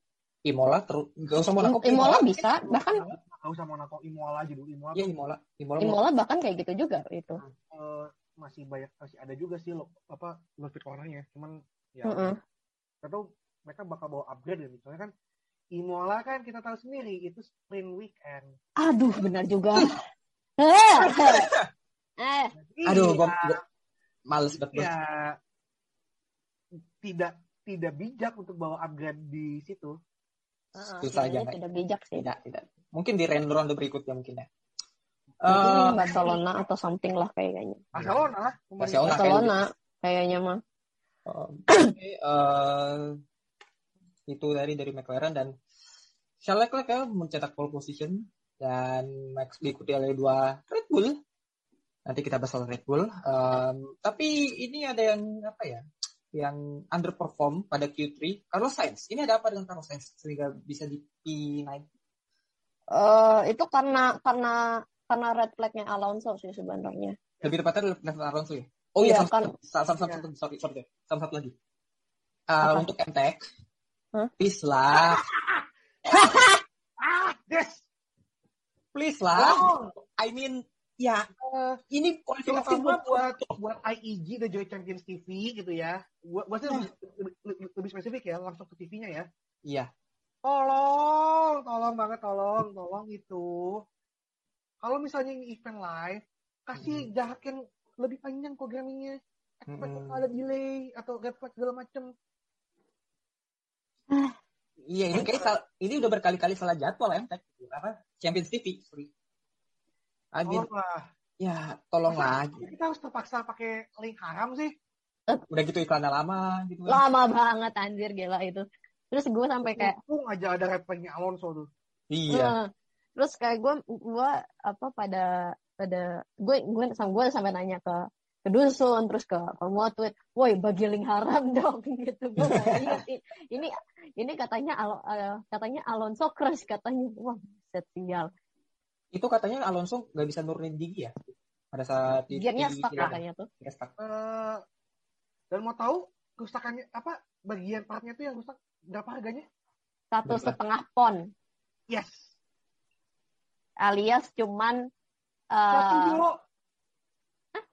Imola terus enggak usah Monaco. Imola bisa, bahkan nggak usah Monaco Imola aja dulu Imola Iya, Imola. Imola. Imola bahkan kayak gitu juga itu. eh, masih banyak masih ada juga sih lo apa speed cornernya cuman ya Mm-mm. atau mereka bakal bawa upgrade gitu soalnya kan Imola kan kita tahu sendiri itu sprint weekend Aduh, benar juga. Eh, eh. Aduh, Iya, gua, gua males banget. ya tidak tidak bijak untuk bawa upgrade di situ Susah aja, Kayaknya Nek. tidak bijak sih. Tidak, tidak. Mungkin di round ronde berikutnya mungkin ya. Mungkin Eh, Barcelona atau something lah kayaknya. Barcelona lah Barcelona. Barcelona kayaknya mah. Oke, eh, itu dari dari McLaren dan Charles Leclerc ya mencetak pole position dan Max diikuti oleh dua Red Bull. Nanti kita bahas soal Red Bull. Em, tapi ini ada yang apa ya? Yang underperform pada Q3. Carlos Sainz. Ini ada apa dengan Carlos Sainz sehingga bisa di P9? Eh itu karena karena karena red flagnya Alonso sih sebenarnya. Lebih tepatnya Fernando Alonso ya. Oh iya, sama, kan. sama, sama, sama, satu, sorry, sorry, sama satu lagi. Uh, untuk MTEK, Hah? please lah, ah yes please lah. oh, I mean, ya eh, ini kualifikasi buat buat buat IEG The Joy Champions TV gitu ya. Buat buat lebih, lebih, lebih spesifik ya langsung ke TV-nya ya. Iya, tolong tolong banget tolong tolong itu. Kalau misalnya ini event live kasih jarak yang lebih panjang programmingnya. Expect Hmm. ada delay atau red flag segala macem iya ini kayak sal- ini udah berkali-kali salah jadwal MTEK apa Champions TV, sorry. Mean, tolonglah ya tolonglah. Kita harus terpaksa pakai link haram sih Udah gitu iklannya lama gitu. kan. Lama banget anjir gila itu. Terus gue sampai kayak untung aja ada flagnya Alonso tuh Iya. eh, terus kayak gue gue apa pada pada gue gue sama gue sampai nanya ke ke dusun terus ke tweet, woi bagi link haram dong gitu gue ingat ini ini katanya Al- eh, katanya Alonso crush katanya. Wah set sial. Itu katanya Alonso nggak bisa nurunin gigi ya? Pada saat gearnya di- stuck katanya tuh. Gearnya stuck. Eh, dan mau tahu kerusakannya apa bagian partnya tuh yang rusak berapa harganya? Satu Berapa? setengah pon. Yes. Alias cuman satu eh euro.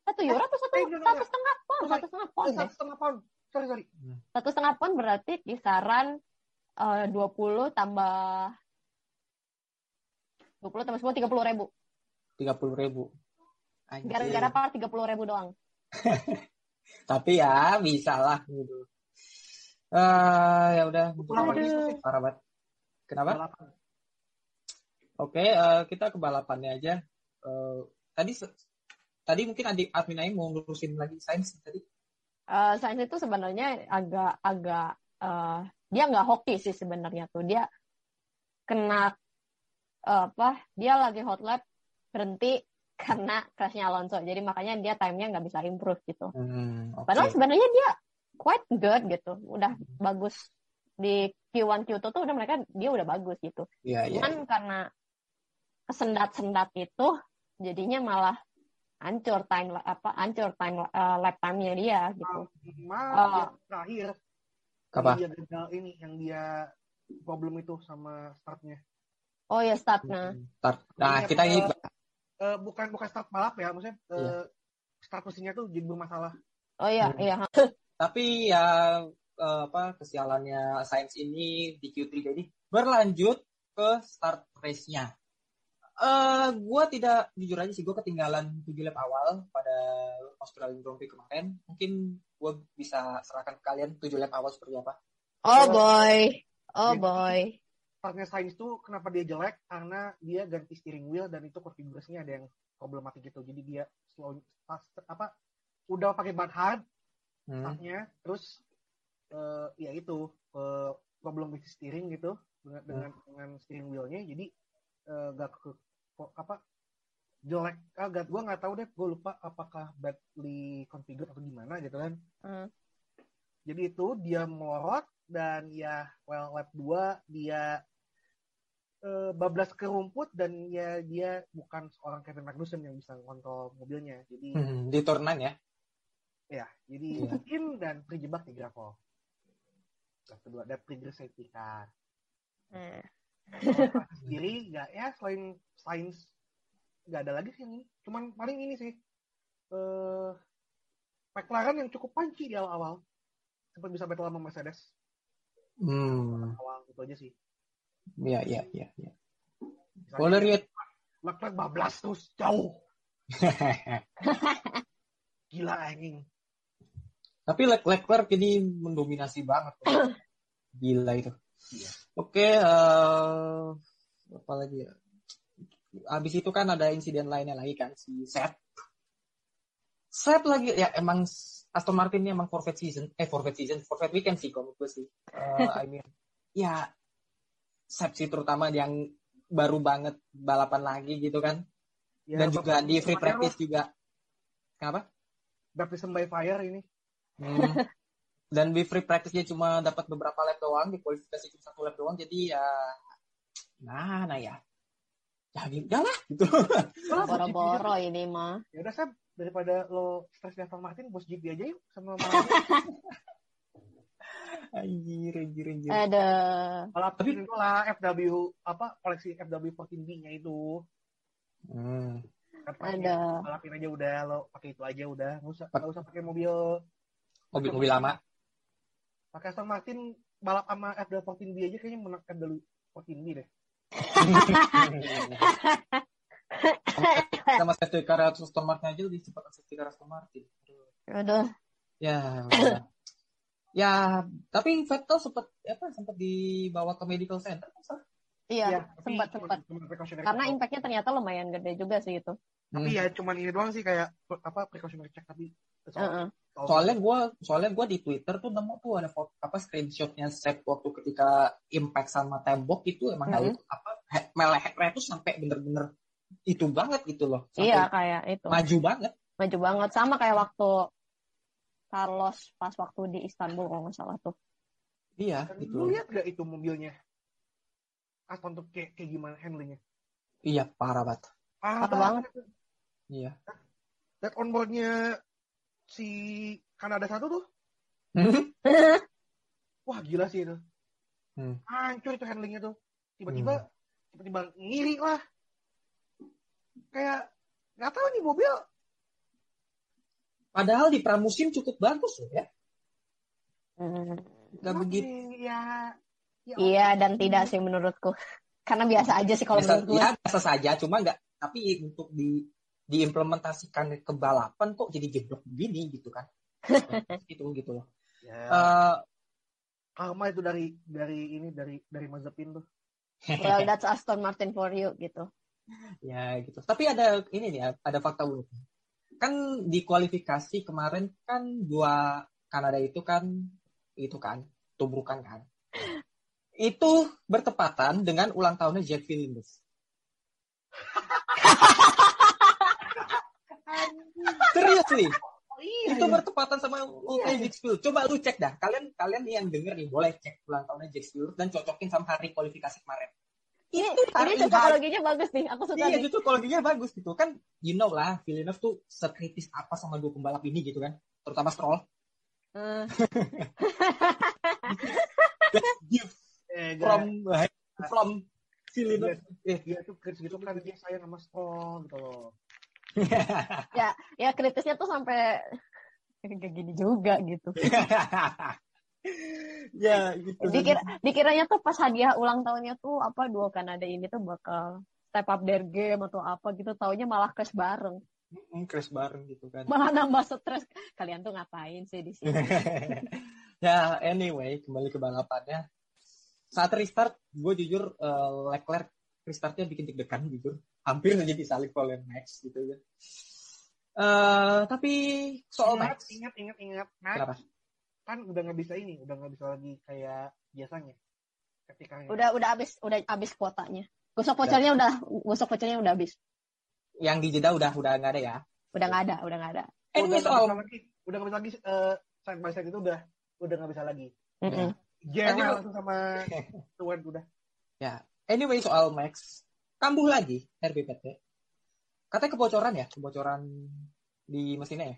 Satu euro atau satu Eh, satu setengah pon? Satu setengah pon satu setengah pound sorry sorry satu setengah pon berarti kisaran eh, 20 tambah 20 tambah 10 30 ribu tiga puluh ribu. Gara-gara part 30 ribu doang Tapi ya bisa lah gitu. Ah ya udah. Parah banget. Kenapa? Balapan. Oke, eh, kita ke balapannya aja. Eh, tadi tadi mungkin adik admin Aing mau ngurusin lagi sains tadi. Eh, Sainz itu sebenarnya agak agak eh, dia nggak hoki sih sebenarnya tuh dia kena eh, apa dia lagi hot lap berhenti karena crashnya Alonso jadi makanya dia timenya nggak bisa improve gitu Hmm, oke. padahal sebenarnya dia quite good gitu. Udah bagus di Q1 Q2 tuh udah mereka dia udah bagus gitu. Iya, iya. Cuman karena kesendat-sendat itu jadinya malah hancur time apa hancur time uh, lap time-nya dia gitu. Sama Oh. yang terakhir Apa? dia gagal ini yang dia problem itu sama startnya. Oh ya startnya. Start. Nah, kita ini Eh, bukan bukan start balap ya, maksudnya eh, Iya. start mesinnya tuh jadi bermasalah. Oh iya Hmm. iya. tapi ya eh, apa kesialannya Sainz ini di Q3 jadi berlanjut ke start race-nya. Eh, gue tidak jujur aja sih gue ketinggalan 7 lap awal pada Australian Grand Prix kemarin. Mungkin gue bisa serahkan ke kalian 7 lap awal seperti apa. Oh boy. Oh Jadi- boy. Startnya Sainz tuh kenapa dia jelek? Karena dia ganti steering wheel dan itu konfigurasinya ada yang problematik gitu. Jadi dia slow pas, apa udah pakai ban hard Hmm. startnya, terus eh, ya itu eh, problem with steering gitu dengan dengan, dengan steering wheelnya. Jadi eh, gak ke apa jelek ah gak, gue nggak tahu deh gue lupa apakah badly configured atau gimana gitu kan Hmm. jadi itu dia melorot dan ya well lap 2 dia eh, bablas ke rumput dan ya dia bukan seorang Kevin Magnussen yang bisa kontrol mobilnya. Jadi Hmm, di turn 9 ya. ya, jadi Iya. mungkin dan terjebak di gravel. Yang kedua ada trigger safety car. Hmm. Kalau sendiri nggak ya selain Sainz nggak ada lagi sih ini. Cuman paling ini sih eh McLaren yang cukup panci di awal-awal sempat bisa battle sama Mercedes Hmm, awal itu aja sih. iya iya iya. iya. Misalnya Boleh lihat. Leclerc bablas terus jauh. Gila anjing. Tapi Le- Leclerc ini mendominasi banget. Gila itu. Iya. Oke, eh, apa lagi ya? Habis itu kan ada insiden lainnya lagi kan si Seth. Seth lagi ya emang Aston Martin ini emang forfeit season, eh forfeit season, forfeit weekend sih kalau gue sih. Eh, I mean, ya Seth sih terutama yang baru banget balapan lagi gitu kan. Ya, Dan juga di free practice juga. Kenapa? Baptism by fire ini. Hmm. Dan di free practice dia cuma dapat beberapa lap doang, di kualifikasi cuma satu lap doang, jadi ya mana ya? Ya udah lah gitu. Lah, aja. Boro-boro ini mah. Ya udah Sam, daripada lo stres di Aston Martin, bos GP aja yuk sama malam. anjir, anjir, anjir. Ada. Balap tapi itu lah FW apa koleksi FW14B-nya itu. Hmm. Apa ya, Ada. balapin aja udah lo pakai itu aja udah nggak usah nggak usah pakai mobil Mobil-mobil lama. Pakai Aston Martin balap sama FW14B aja kayaknya menang FW14B deh Sama safety car Aston Martin aja lebih cepat safety car Aston Martin. Aduh. Ya. udah. ya, tapi Vettel sempat apa sempat dibawa ke medical center. Iya, sempat cuma- sempat. Karena impactnya ternyata lumayan gede juga sih itu. tapi Hmm. ya cuman ini doang sih kayak apa precautionary check tapi Heeh. Soalnya gue soalnya gua di Twitter tuh nemu tuh ada foto apa screenshotnya set waktu ketika impact sama tembok itu emang Mhm. kayak apa he- melehernya tuh sampai bener-bener itu banget gitu loh. Sampai Iya kayak itu. maju banget. Maju banget sama kayak waktu Carlos pas waktu di Istanbul kalau nggak salah tuh. Iya Dan gitu. lu lihat gak itu mobilnya Aston tuh kayak, kayak gimana handlingnya Iya parah banget. parah Parah banget. Iya. dan onboardnya si Kanada satu tuh wah gila sih itu Hmm. hancur itu handlingnya tuh tiba-tiba tiba-tiba ngiri lah kayak nggak tahu nih mobil Padahal di pramusim cukup bagus loh ya. Hmm. Gak tapi begitu. ya, ya Iya dan tidak sih menurutku. Karena biasa aja sih kalau Biasa, menurut gue. ya biasa saja, cuma nggak. Tapi untuk di diimplementasikan ke balapan kok jadi jeblok begini gitu kan? gitu gitu loh. ya Eh, karma itu dari dari ini dari dari Mazepin tuh Well, that's Aston Martin for you gitu. ya gitu. Tapi ada ini nih, ada fakta unik. Kan di kualifikasi kemarin kan dua Kanada itu kan itu kan tubrukan kan. Itu bertepatan dengan ulang tahunnya Jack Williams. Serius nih. oh itu bertepatan sama ultahnya Jack Stewart. Coba lu cek dah. Kalian kalian nih yang denger nih boleh cek ulang tahunnya Jack dan cocokin sama hari kualifikasi kemarin. Ini, Itu ini hari cocokologinya bagus nih. Aku suka Iya, nih. justru psikologinya bagus gitu kan. You know lah, Villeneuve tuh sekritis apa sama dua pembalap ini gitu kan. Terutama Stroll. Eh, Gift Eh, from from Villeneuve. dia, dia tuh kritis gitu kan dia sayang sama Stroll gitu loh. ya kritisnya tuh sampai kayak gini juga gitu. ya gitu. Dikira, dikiranya tuh pas hadiah ulang tahunnya tuh apa dua Kanada ini tuh bakal step up their game atau apa gitu. Taunya malah crash bareng. Crash bareng gitu kan. Malah nambah stres. Kalian tuh ngapain sih di sini? ya anyway kembali ke balapannya saat restart gue jujur eh, Leclerc restartnya bikin deg-degan jujur hampir aja disalip oleh Max gitu ya Eh, tapi soal ingat, Max ingat, ingat, ingat. Max kenapa kan udah nggak bisa ini, udah nggak bisa lagi kayak biasanya. Ketika Udah udah abis udah abis kuotanya. Gosok vouchernya udah gosok vouchernya udah abis. yang di Jeddah udah udah nggak ada ya Udah nggak ada, udah nggak ada. anyway udah nggak soal bisa lagi, udah nggak bisa lagi eh, side by side itu udah udah nggak bisa lagi. Mm-mm. Jerel Aduh. langsung sama Stewart udah. ya anyway soal Max kambuh lagi RBPT katanya kebocoran ya kebocoran di mesinnya ya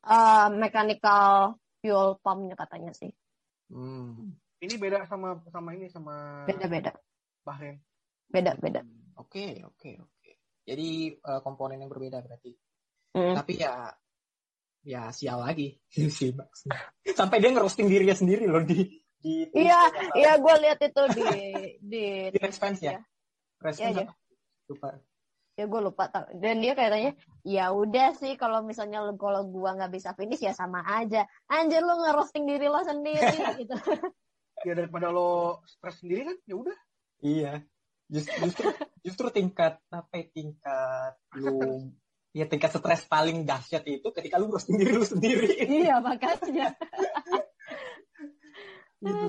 Eh, mechanical fuel pumpnya katanya sih. hmm. Ini beda sama sama ini sama Beda-beda. Bahrain. Beda-beda. Oke, oke, oke. Jadi eh, komponen yang berbeda berarti. Mm. Tapi ya ya sial lagi si Max. Sampai dia ngerosting dirinya sendiri loh di di Iya, iya gue lihat itu di di di race fans ya. ya. Iya? Lupa. Ya gue lupa tau. Dan dia katanya, ya udah sih kalau misalnya lu- kalau gua nggak bisa finish ya sama aja. Anjir lu ngerosting diri lo sendiri gitu. Ya daripada lo stres sendiri kan, ya udah. Iya. Just- Justru justru tingkat apa ya, tingkat lu ya tingkat stres paling dahsyat itu ketika lu ngerosting diri lu sendiri. iya makanya. gitu.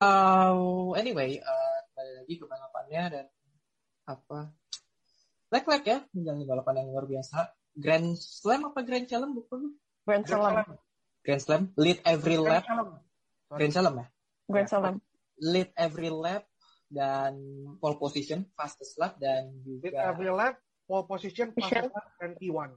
Uh, anyway, uh, kembali lagi ke balapannya dan apa? Leclerc ya, menjalani balapan yang luar biasa. Grand Slam apa Grand Slam bukan? Grand Slam. Grand Slam, lead every lap. Grand Slam ya? Grand Slam. Lead every lap dan pole position, fastest lap dan juga every lap, pole position, fastest lap, dan P1.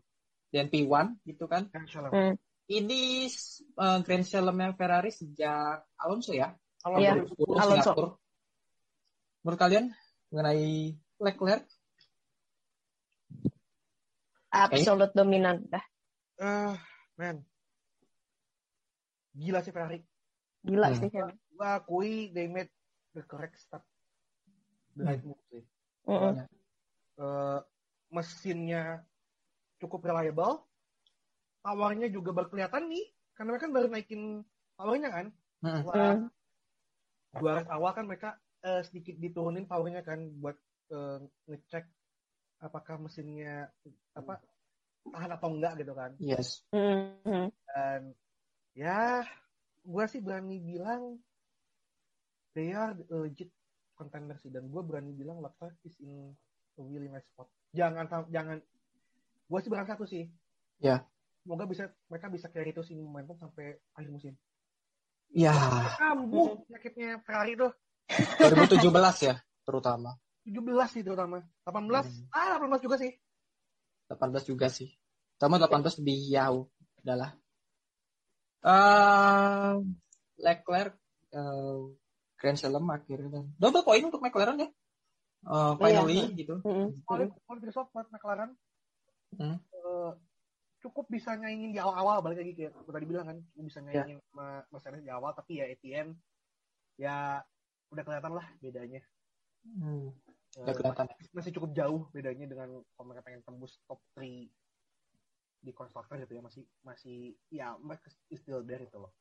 dan P1 gitu kan. Grand Slam. Hmm. Ini uh, Grand Slam-nya Ferrari sejak Alonso ya? Iya. 2010 Alonso. Singapura. Menurut kalian mengenai Leclerc? Absolute dominan dah. eh man. Gila sih Ferrari. Gila Hmm. sih. Ken. Gua akui they made the correct step. The right move sih. Mm-mm. Eh, mesinnya cukup reliable. Powernya juga baru kelihatan nih. Karena mereka kan baru naikin powernya kan. Hmm. Setelah Hmm. dua race awal kan mereka eh, sedikit diturunin powernya kan buat ngecek apakah mesinnya apa tahan atau enggak gitu kan. Yes. Dan ya, gue sih berani bilang they are legit contender sih. Dan gue berani bilang Leclerc is in a really nice spot. Jangan, jangan. Gue sih berharap satu sih. Ya. Semoga bisa mereka bisa carry terus ini momentum sampai akhir musim. Ya, Kambuh penyakitnya Ferrari tuh. 2017 ya terutama. 17 sih terutama. 18, Hmm. ah 18 juga sih. 18 juga sih. Sama 18 lebih jauh. Udahlah. Eh, Leclerc eh, Grand Slam akhirnya kan. Double point untuk McLaren ya. Eh, finally gitu. Mm-mm. Quality quality result buat McLaren. Hmm. Eh, cukup bisa nyaingin di awal-awal balik lagi kayak aku tadi bilang kan bisa Ya. nyaingin sama Mercedes di awal tapi ya ATM ya udah kelihatan lah bedanya Hmm. Eh, Udah kelihatan. masih cukup jauh bedanya dengan kalau mereka pengen tembus top 3 di konstruktor gitu ya masih masih ya mereka is still there itu loh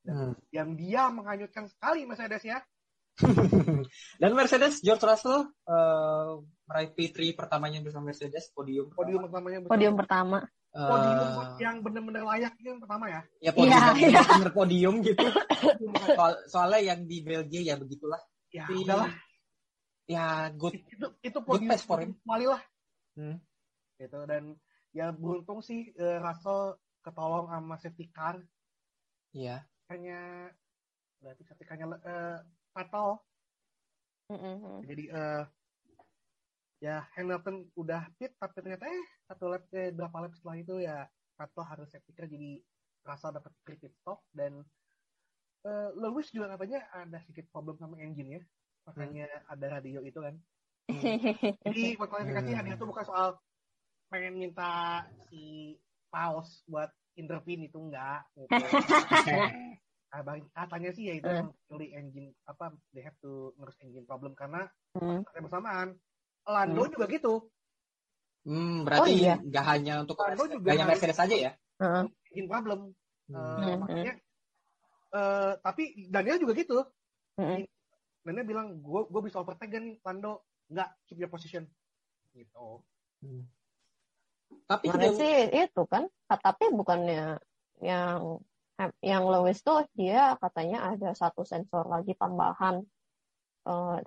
dan Hmm. yang dia menghanyutkan sekali Mercedes ya Dan Mercedes George Russell eh, meraih P3 pertamanya bersama Mercedes podium. podium pertamanya bersama- Podium pertama. Eh, podium yang benar-benar layak itu yang pertama ya ya podium Iya, yang iya. bener podium gitu. Soal, soalnya yang di Belgia ya begitulah. ya Tapi, udahlah Ya good. itu itu Good podium pace for him. kembali lah Hmm. gitu dan ya beruntung sih eh, Russell ketolong sama safety car Iya. hanya berarti safety car-nya eh, fatal Mm-mm. jadi eh ya Hamilton udah pit tapi ternyata eh satu lap eh, berapa lap setelah itu ya Vettel harus safety car jadi rasa dapat free pit stop dan eh, Lewis juga katanya ada sedikit problem sama engine ya makanya ada radio itu kan jadi buat klarifikasi Hmm. hadiah itu bukan soal pengen minta si Paus buat intervene itu enggak gitu. Ah, bang- katanya sih ya itu Hmm. really engine apa they have to ngurus engine problem karena Hmm. bersamaan Lando juga gitu Hmm, berarti Oh, iya. nggak hanya untuk Lando juga nggak hanya Mercedes aja ya? Heeh. engine problem Eh, Hmm. makanya eh, tapi Daniel juga gitu Mm-mm. Daniel bilang gue gue bisa overtake kan nih Lando nggak keep your position gitu Hmm. Tapi juga- sih itu kan, tapi bukannya yang yang Lewis tuh dia katanya ada satu sensor lagi tambahan eh,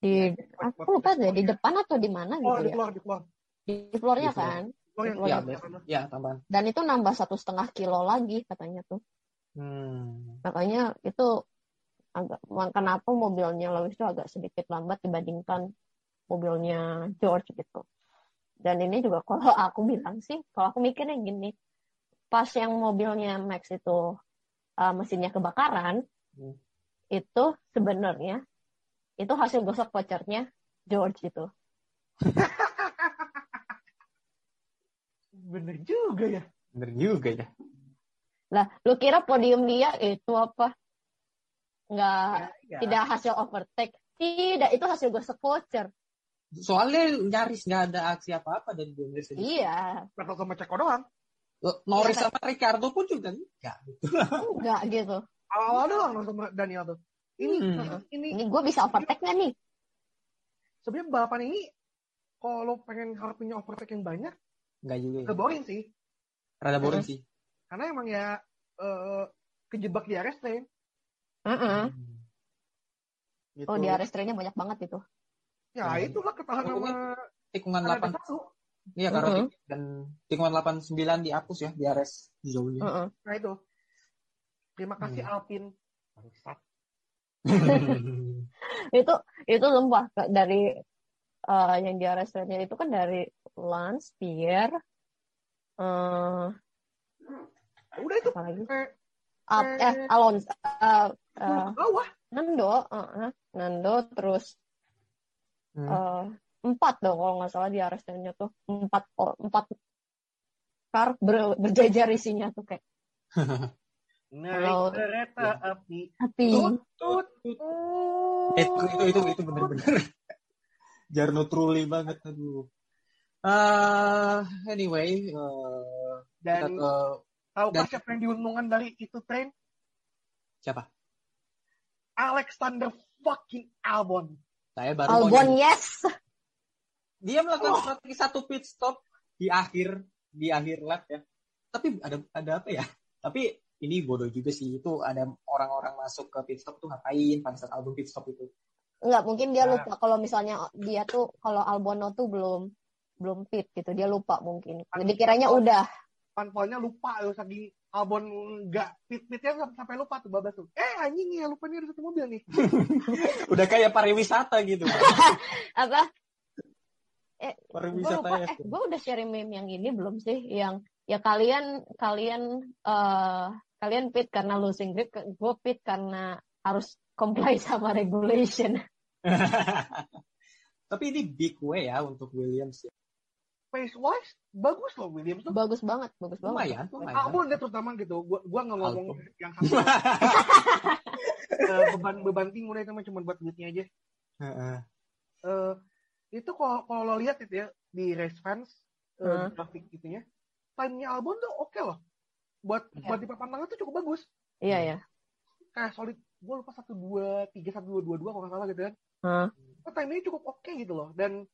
di buat- aku lupa deh di depan atau di mana oh gitu di ya floor di floor di floornya Di floor. kan floor yang Oh, ya, iya. bener. ya tambahan. dan itu nambah satu setengah kilo lagi katanya tuh Hmm. makanya itu agak kenapa mobilnya Lewis itu agak sedikit lambat dibandingkan mobilnya George gitu dan ini juga kalau aku bilang sih kalau aku mikirnya gini pas yang mobilnya Max itu uh, mesinnya kebakaran Hmm. itu sebenarnya itu hasil gosok vouchernya George itu bener juga ya Bener juga ya. lah lu kira podium dia itu apa nggak Ya, tidak hasil overtake tidak itu hasil gosok voucher Soalnya nyaris nggak ada aksi apa-apa dari dua Mercedes. iya Vettel sama Ceko doang Norris Iya, sama Ricardo pun juga enggak. Gitu. enggak gitu awal doang Norris sama Daniel tuh ini Hmm. ini ini gue bisa overtake nggak nih sebenarnya balapan ini kalau pengen harapinnya overtake yang banyak Enggak juga ya. boring sih Rada boring sih. karena emang ya eh, kejebak di RS Hmm. gitu. oh di restrainnya banyak banget itu ya Hmm. itulah ketahan Oh, sama Tikungan ada 8 satu Iya karena Mhm. tik- dan tikungan 89 dihapus ya di RS jauhnya. Heeh. nah itu terima kasih Hmm. Alpin Bangsat. itu itu sumpah Kak, dari eh, yang di restrainnya itu kan dari Lance Pierre eh udah itu apa lagi eh, Al- eh Alonso eh, eh, bawah. Nando eh, Nando terus Hmm. eh, empat dong kalau nggak salah di restrainnya tuh. Empat oh, empat car ber- berjajar isinya tuh kayak. Naik Kalau- kereta api. Tapi tut tut Eh, itu itu itu itu bener-bener Jarno truly banget aduh. Ah, anyway, eh, kita dan ke tahu dan- siapa yang diuntungkan dari itu train? Siapa? Alexander fucking Albon. Saya baru Albon yes. Dia melakukan strategi satu pit stop di akhir di akhir lap ya. Tapi ada ada apa ya? Tapi ini bodoh juga sih. Itu ada orang-orang masuk ke pit stop tuh ngapain? Pada saat album pit stop itu. nggak mungkin dia Nah. lupa kalau misalnya dia tuh kalau Albono tuh belum belum fit gitu. Dia lupa mungkin. Jadi kiranya udah. Panpolnya lupa loh saking Albon nggak fit fitnya sampai lupa tuh babas tuh eh anjing ya lupa nih ada satu mobil nih Udah kayak pariwisata gitu. apa gue pariwisata lupa ya. eh gue udah share meme yang ini belum sih yang ya kalian kalian eh kalian fit karena losing grip gue fit karena harus comply sama regulation Tapi ini big way ya untuk Williams ya. Pace wise bagus loh Williams tuh bagus banget bagus banget Lumayan, lumayan. Albon dia terutama gitu gua gua nggak ngomong Albon. yang sama Eh, beban beban timur itu mah cuma buat duitnya aja Heeh. Eh, itu kalau kalau lo lihat itu ya di race fans eh, Hmm. grafik gitunya time-nya Albon tuh oke loh buat Iya. buat di papan tengah tuh cukup bagus iya ya kayak solid gue lupa satu dua tiga satu dua dua dua kalau nggak salah gitu kan Hah. oh, time-nya cukup oke gitu loh dan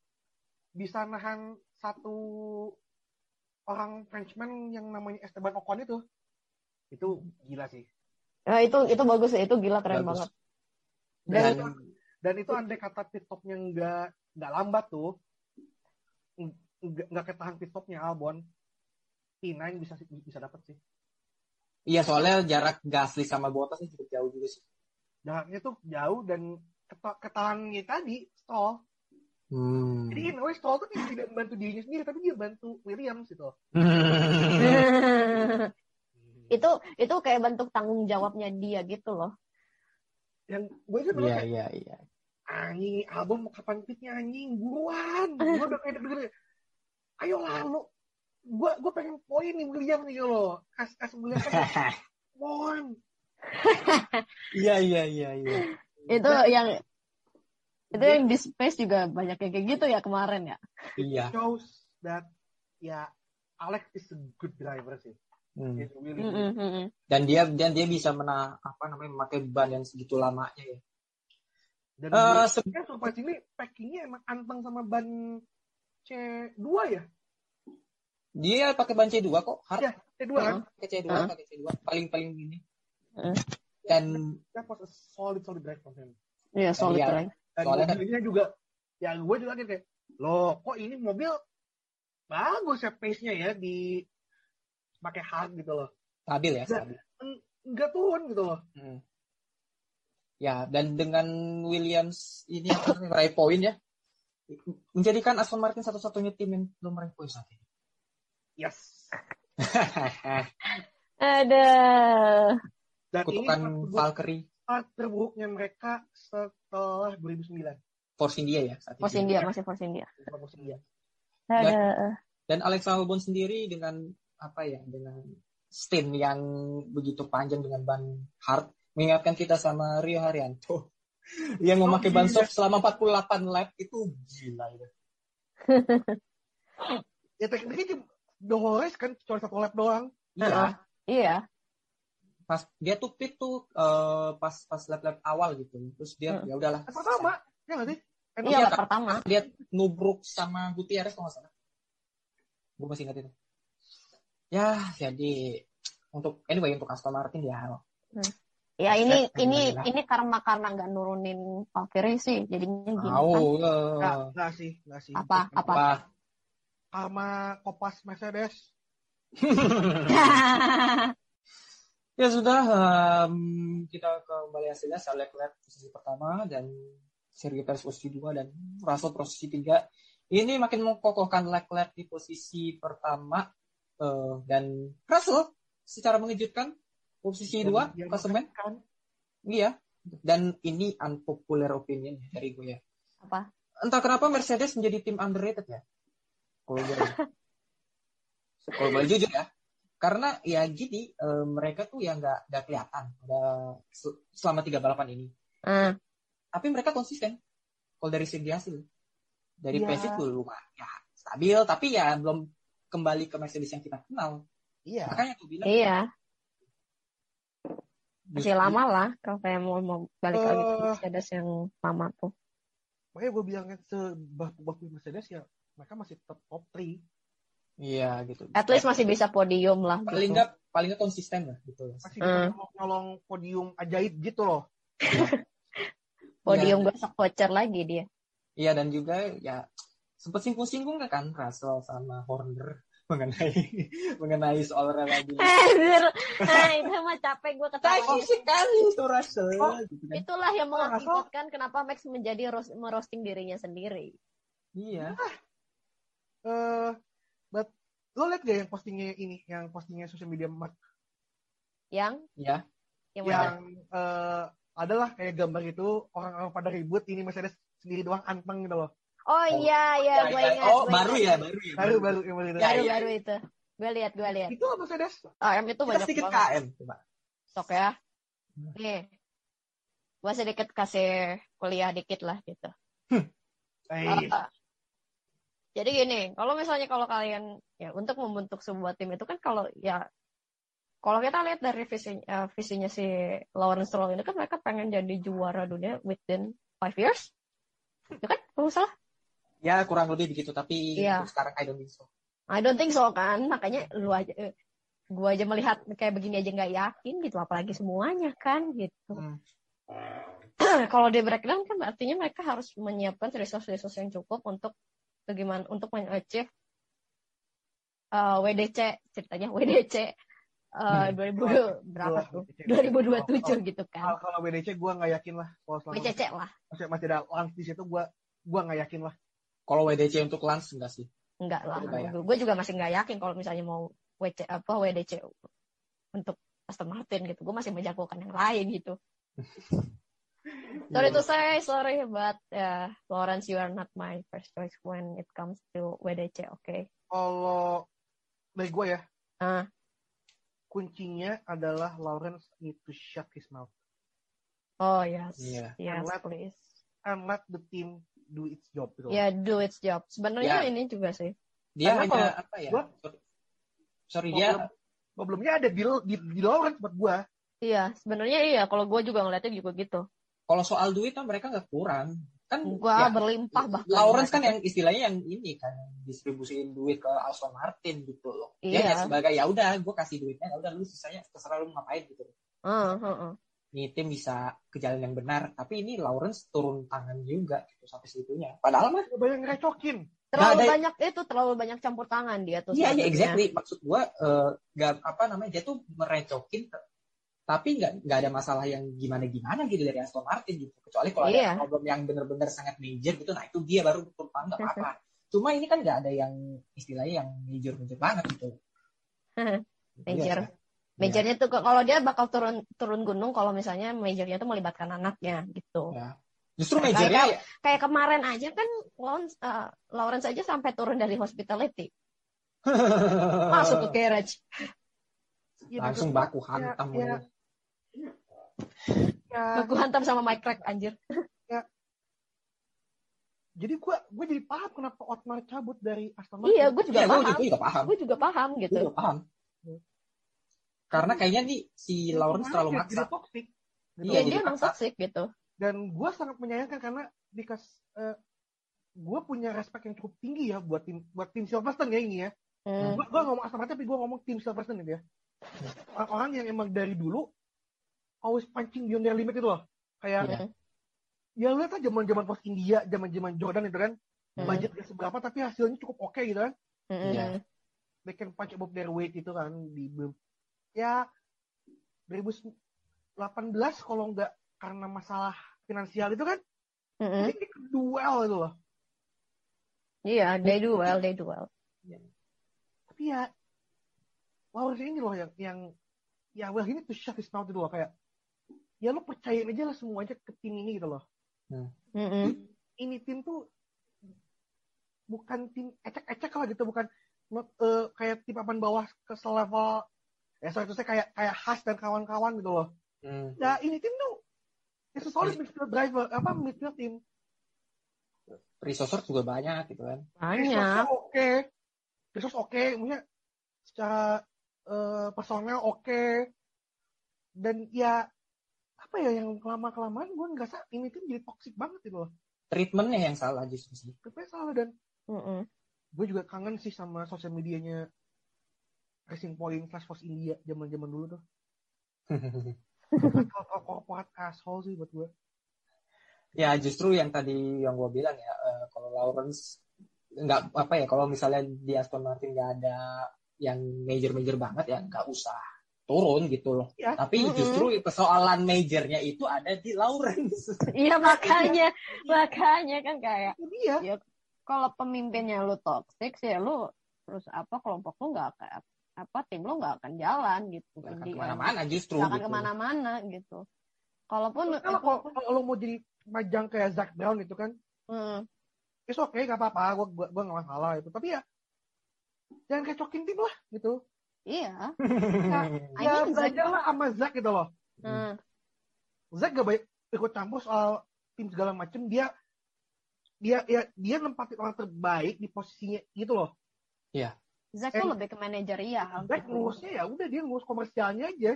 bisa nahan satu orang Frenchman yang namanya Esteban Ocon itu itu gila sih Ya, itu itu bagus ya itu gila keren Bagus. banget dan, Dan itu, dan itu andai kata pit stopnya nggak nggak lambat tuh nggak nggak ketahan pit stopnya Albon P9 bisa bisa dapat sih. Iya soalnya jarak Gasly sama Bottas cukup jauh juga sih. Jaraknya tuh jauh dan keta ketahannya tadi stall. Hmm. Jadi in a way Stroll tuh tidak tidak membantu dirinya sendiri, tapi dia bantu Williams gitu. itu itu kayak bentuk tanggung jawabnya dia gitu loh. Yang gue juga Iya kayak, iya iya. anjing, album mau kapan fitnya anjing, buruan. Gue udah kayak denger, ayo lalu. Gue gue pengen poin nih William nih lo. Kas kas William kan poin. Iya iya iya iya. Itu yang itu yang di space juga banyak yang kayak gitu ya kemarin ya. Iya. Shows that ya Alex is a good driver sih. Hmm. Really Mm, good. mm, mm, mm. Dan dia dan dia bisa mena apa namanya memakai ban yang segitu lamanya ya. Dan Eh, dia kan surprise ini packingnya emang anteng sama ban C2 ya? Dia pakai ban C2 kok. Hard Iya, C2 kan? pakai C2, Heeh. pakai C2 paling paling gini. Heeh. Dan That was a solid solid drive from him. Iya solid Iya. Soalnya kan- mobilnya juga, ya gue juga kayak, loh kok ini mobil bagus ya pace-nya ya di pakai hard gitu loh. stabil ya, stabil. Enggak turun gitu loh. Hmm. Ya, dan dengan Williams ini namanya meraih poin ya, menjadikan Aston Martin satu-satunya tim yang belum meraih poin saat ini. Yes. Ada. Dan ini Kutukan start Valkyrie, terburuknya mereka setelah 2009. Force India ya saat Force ini. India masih Force India. Force India. Ada. Dan Alex Albon sendiri dengan apa ya, dengan stint yang begitu panjang dengan ban hard, mengingatkan kita sama Rio Haryanto yang memakai ban gila. soft selama 48 lap itu gila ya. Ya tekniknya Dolores kan cuma satu lap doang. Iya, Iya. Pas dia tuh pit tuh eh, pas pas lap-lap awal gitu. Terus dia Hmm. ya udahlah. Lap pertama, ya nggak sih? Kan Iya lap pertama. Dia nubruk sama Gutierrez kalau nggak salah. Gue masih ingat itu. Ya, jadi untuk anyway untuk Aston Martin ya Ya ini Respect, ini alhamdulillah. ini karena karena nggak nurunin Valkyrie sih jadinya gini kan. mau Nggak, eh, nggak sih, nggak sih. Apa apa? apa Sama Kopas Mercedes. ya sudah em, kita kembali hasilnya saya Leclerc posisi pertama dan Sergio Perez posisi dua dan Russell posisi tiga. Ini makin mengokohkan Leclerc di posisi pertama eh, dan Russell secara mengejutkan posisi dua Yang klasemen. kan. iya dan ini unpopular opinion dari gue ya. Apa? entah kenapa Mercedes menjadi tim underrated ya. Kalau gue kalau gue jujur ya karena ya gini eh, mereka tuh ya nggak nggak kelihatan ada se- selama tiga balapan ini Ah, tapi mereka konsisten kalau dari segi hasil dari Iya. P6 tuh lumayan ya stabil tapi ya belum kembali ke Mercedes yang kita kenal Iya. makanya gue bilang iya. Masih justru- lama lah kalau kayak mau, mau balik lagi ke Eh. Mercedes yang lama tuh. Makanya gue bilang kan sebagus Mercedes ya mereka masih tetap top 3. Iya gitu At least masih bisa podium lah. paling gitu. nggak paling nggak konsisten lah gitu Masih Hmm. bisa nyolong podium ajaib gitu loh. Podium Iya. gosok voucher lagi dia. Iya dan juga ya sempat singgung-singgung kan Russell sama Horner mengenai mengenai soal reliability. Anjir, nah, itu mah capek gue ketawa. Sekali itu Russell. Oh, gitu kan. Itulah yang Oh, mengakibatkan kenapa Max menjadi ros- merosting dirinya sendiri. Iya. Eh, but lo liat gak yang postingnya ini, yang postingnya sosial media Mark Yang Iya. yang yang eh, adalah kayak gambar itu orang-orang pada ribut ini Mercedes sendiri doang anteng gitu loh. Oh iya iya gue Ya, ya. ingat. Oh baru ya baru ya. Baru baru yang baru itu. Ya, Baru ya. baru itu. Gue lihat gue lihat. Itu lah Mercedes. AM itu Kita banyak sedikit banget. KM coba. Sok ya. Hmm. Nih. Gue sedikit kasih kuliah dikit lah gitu. Eh, Uh, jadi gini, kalau misalnya kalau kalian ya untuk membentuk sebuah tim itu kan kalau ya kalau kita lihat dari visi eh, visinya si Lawrence Stroll ini kan mereka pengen jadi juara dunia within five years, ya kan? Kalau salah. Ya kurang lebih begitu tapi untuk sekarang I don't think so. I don't think so kan, makanya lu aja, eh, gua aja melihat kayak begini aja nggak yakin gitu, apalagi semuanya kan gitu. Hmm. kalau di breakdown kan artinya mereka harus menyiapkan resource-resource yang cukup untuk bagaimana untuk mengachieve eh, WDC ceritanya WDC eh, Hmm. 2000 berapa tuh? WDC. 2027 gitu Oh, Kalau kan. kalau WDC gue nggak yakin lah. Kalau WCC lah. masih, masih ada Lance di situ gue gue nggak yakin lah. Kalau WDC untuk Lance enggak sih? Enggak lah. Ya? Gue juga masih nggak yakin kalau misalnya mau WC apa WDC untuk Aston Martin gitu. Gue masih menjagokan yang lain gitu. Sorry to say, sorry, but uh, Lawrence, you are not my first choice when it comes to WDC, oke? Kalau dari gue ya, Ah. kuncinya adalah Lawrence need to shut his mouth Oh yes, Iya. yes, Let- please. and let the team do its job gitu. Ya, do its job. Sebenarnya Ya. ini juga sih. Dia Karena hanya kalau apa ya? gua- sorry, sorry dia Problem- Problemnya ada di, di, di Lawrence buat gue. Iya, sebenarnya iya. Kalau gue juga ngeliatnya juga gitu. Kalau soal duit kan mereka nggak kurang. Kan Gue ya, berlimpah bahkan. Lawrence kan yang istilahnya yang ini kan distribusiin duit ke Aston Martin gitu loh. Dia Iya. hanya sebagai ya udah gue kasih duitnya ya udah lu sisanya terserah lu ngapain gitu. Ah, ah, ah. Nih tim bisa ke jalan yang benar, tapi ini Lawrence turun tangan juga gitu sampai segitunya. Padahal mah Banyak ngerecokin. Terlalu ada- banyak itu, terlalu banyak campur tangan dia tuh. Iya, iya, exactly. Maksud gua eh, nggak apa namanya dia tuh merecokin, tapi nggak nggak ada masalah yang gimana gimana gitu dari Aston Martin gitu. Kecuali kalau Iya. ada problem yang benar-benar sangat major gitu, nah itu dia baru turun nggak apa-apa. Cuma ini kan nggak ada yang istilahnya yang major major banget gitu. Major. Biasa. Majornya tuh kalau dia bakal turun turun gunung kalau misalnya majornya tuh melibatkan anaknya gitu. Ya. Justru Kayak- majornya ya, Kayak kemarin aja kan Lawrence, uh, Lawrence aja sampai turun dari hospitality. Masuk ke garage. Ya, langsung baku gua, hantam. Ya, ya, ya, Aku hantam sama Mike Crack anjir. jadi gue gue jadi paham kenapa Otmar cabut dari Aston Martin. Iya, gue juga gue paham. juga paham. Gue juga paham Gue gitu. juga paham. Karena kayaknya nih si Lawrence terlalu ya, maksa. Jadi toxic. Gitu. Iya, jadi dia emang toxic gitu. Dan gue sangat menyayangkan karena because uh, gue punya respect yang cukup tinggi ya buat tim buat tim Silverstone ya ini ya. Hmm. Gue gue ngomong Aston Martin tapi gue ngomong tim Silverstone gitu ya. Orang-orang yang emang dari dulu always punching beyond their limit itu loh. Kayak Iya. ya lihat aja zaman-zaman Force India, zaman-zaman Jordan itu kan. Hmm. Budgetnya seberapa tapi hasilnya cukup oke gitu kan. Hmm. Iya. They can punch above their weight itu kan di ya 2018 kalau nggak karena masalah finansial itu kan Hmm. ini duel itu loh. Iya, they do well, they do well. Tapi ya Lawrence ini loh yang yang ya well ini tuh shut his mouth itu loh kayak ya lo percayain aja lah semuanya ke tim ini gitu loh. Hmm. Ini tim tuh bukan tim ecek-ecek lah gitu bukan not, eh, kayak tim papan bawah ke selevel ya saya kayak kayak Has dan kawan-kawan gitu loh. Hmm. Ya ini tim tuh it's a solid midfield driver apa midfield tim. Resource juga banyak gitu kan. Banyak. Oke. Resource oke, maksudnya secara eh, personel oke. Dan ya apa ya yang lama kelamaan gue ngerasa ini tim jadi toxic banget gitu loh. Treatmentnya yang salah justru sih. Tapi salah dan Mm-mm. gue juga kangen sih sama sosial medianya Racing Point slash Force India zaman zaman dulu tuh. Kalau korporat asshole sih buat gue. ya justru yang tadi yang gue bilang ya eh, kalau Lawrence nggak apa ya kalau misalnya di Aston Martin nggak ada yang major-major banget ya nggak usah turun gitu loh. Ya. Tapi Mm-mm. justru persoalan majornya itu ada di Lawrence. Iya makanya, makanya kan kayak Itu dia. kalau pemimpinnya lu toxic sih lu terus apa kelompok lu nggak akan apa tim lu nggak akan jalan gitu Nggak akan Dia- ke mana-mana justru. nggak akan gitu. ke mana-mana gitu kalaupun Kalau kalau- kalau lo mau jadi majang kayak Zack Brown itu kan, Hmm, it's okay, gak apa-apa, gue gua, gua gak masalah itu. Tapi ya, jangan kecokin tim lah, gitu. Iya Ya, I ya mean, Zack- belajar lah sama Zack gitu loh. Hmm, Zack gak baik ikut campur soal tim segala macem. Dia dia ya, dia nempatin orang terbaik di posisinya gitu loh. Zack tuh lebih ke manajerial Zack ngurusnya ya udah dia ngurus komersialnya aja.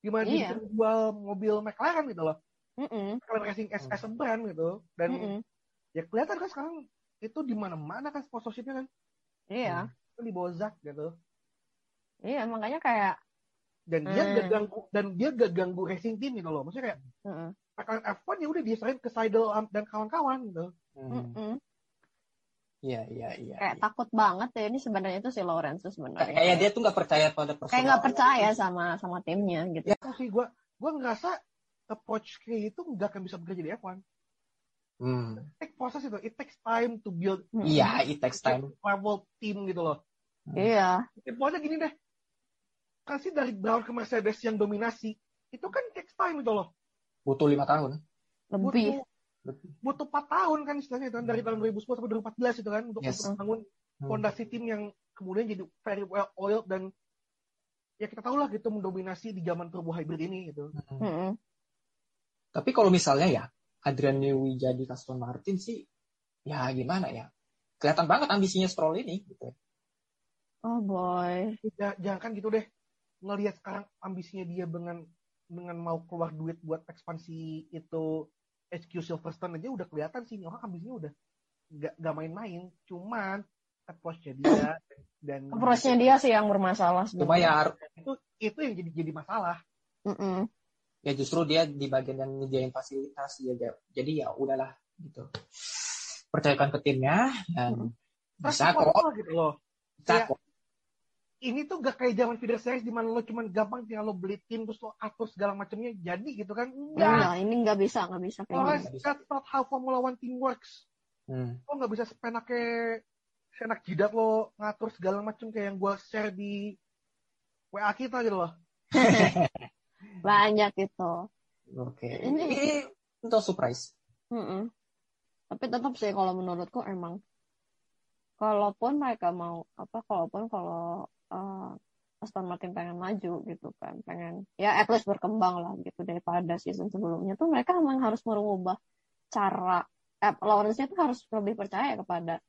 Gimana dia Iya. bisa jual mobil McLaren gitu loh. Mm-mm, McLaren Racing as, as a brand gitu. Dan mm-mm. ya kelihatan kan sekarang itu di mana-mana kan sponsorshipnya kan. iya Itu di bawah Zack gitu. Iya makanya kayak dan dia Hmm. gak ganggu dan dia gak ganggu racing team gitu loh maksudnya kayak mm-mm, McLaren F1 ya udah diserahin ke Seidel dan kawan-kawan gitu Hmm. mm-mm. Iya, iya, iya. kayak iya. takut banget ya ini sebenarnya itu si Lawrence sebenarnya kayak dia tuh nggak percaya pada personal. kayak nggak percaya sama sama timnya gitu Ya sih gue gue ngerasa approach kayak itu nggak akan bisa bekerja di F1. Hmm. Take proses itu, it takes time to build Mm-mm. Iya, it takes time. level team gitu loh. iya Ya, pokoknya gini deh, kasih dari Brown ke Mercedes yang dominasi, itu kan takes time gitu loh. Butuh lima tahun. lebih Butuh, butuh 4 tahun kan istilahnya itu kan, dari tahun 2010 sampai 2014 itu kan, untuk, Yes. membangun Hmm. fondasi tim yang kemudian jadi very well oiled dan ya kita tahu lah gitu mendominasi di zaman turbo hybrid ini gitu. Hmm. Mm-mm. Tapi kalau misalnya ya Adrian Newey jadi Aston Martin sih, ya gimana ya? Kelihatan banget ambisinya Stroll ini. Gitu. oh boy Ya, jangan kan gitu deh. Ngelihat sekarang ambisinya dia dengan dengan mau keluar duit buat ekspansi itu HQ Silverstone aja udah kelihatan sih ini orang ambisinya udah gak, gak main-main. Cuman approach-nya dia dan approach-nya dia sih yang bermasalah Cuma sebenarnya. ya, itu itu yang jadi jadi masalah. Mm-mm. ya justru dia di bagian yang nyediain fasilitas ya ja- jadi ya udahlah gitu. Percayakan ke timnya dan bisa Terus kok, gitu loh. bisa Ya. kok. Ini tuh gak kayak zaman feeder series di mana lo cuman gampang tinggal lo beli tim terus lo atur segala macamnya jadi gitu kan. Enggak. Enggak, ini nggak bisa, nggak bisa kayak Soalnya gitu. that's not how Formula One team works. Hmm. lo nggak bisa sepenaknya senak jidat lo ngatur segala macam kayak yang gue share di WA kita gitu loh. Banyak itu. Oke. Ini- Ini untuk surprise. Mm-mm. Tapi tetap sih kalau menurutku emang kalaupun mereka mau apa kalaupun kalau uh, Aston Martin pengen maju gitu kan pengen ya at least berkembang lah gitu daripada season sebelumnya tuh mereka emang harus merubah cara eh, Lawrence tuh harus lebih percaya kepada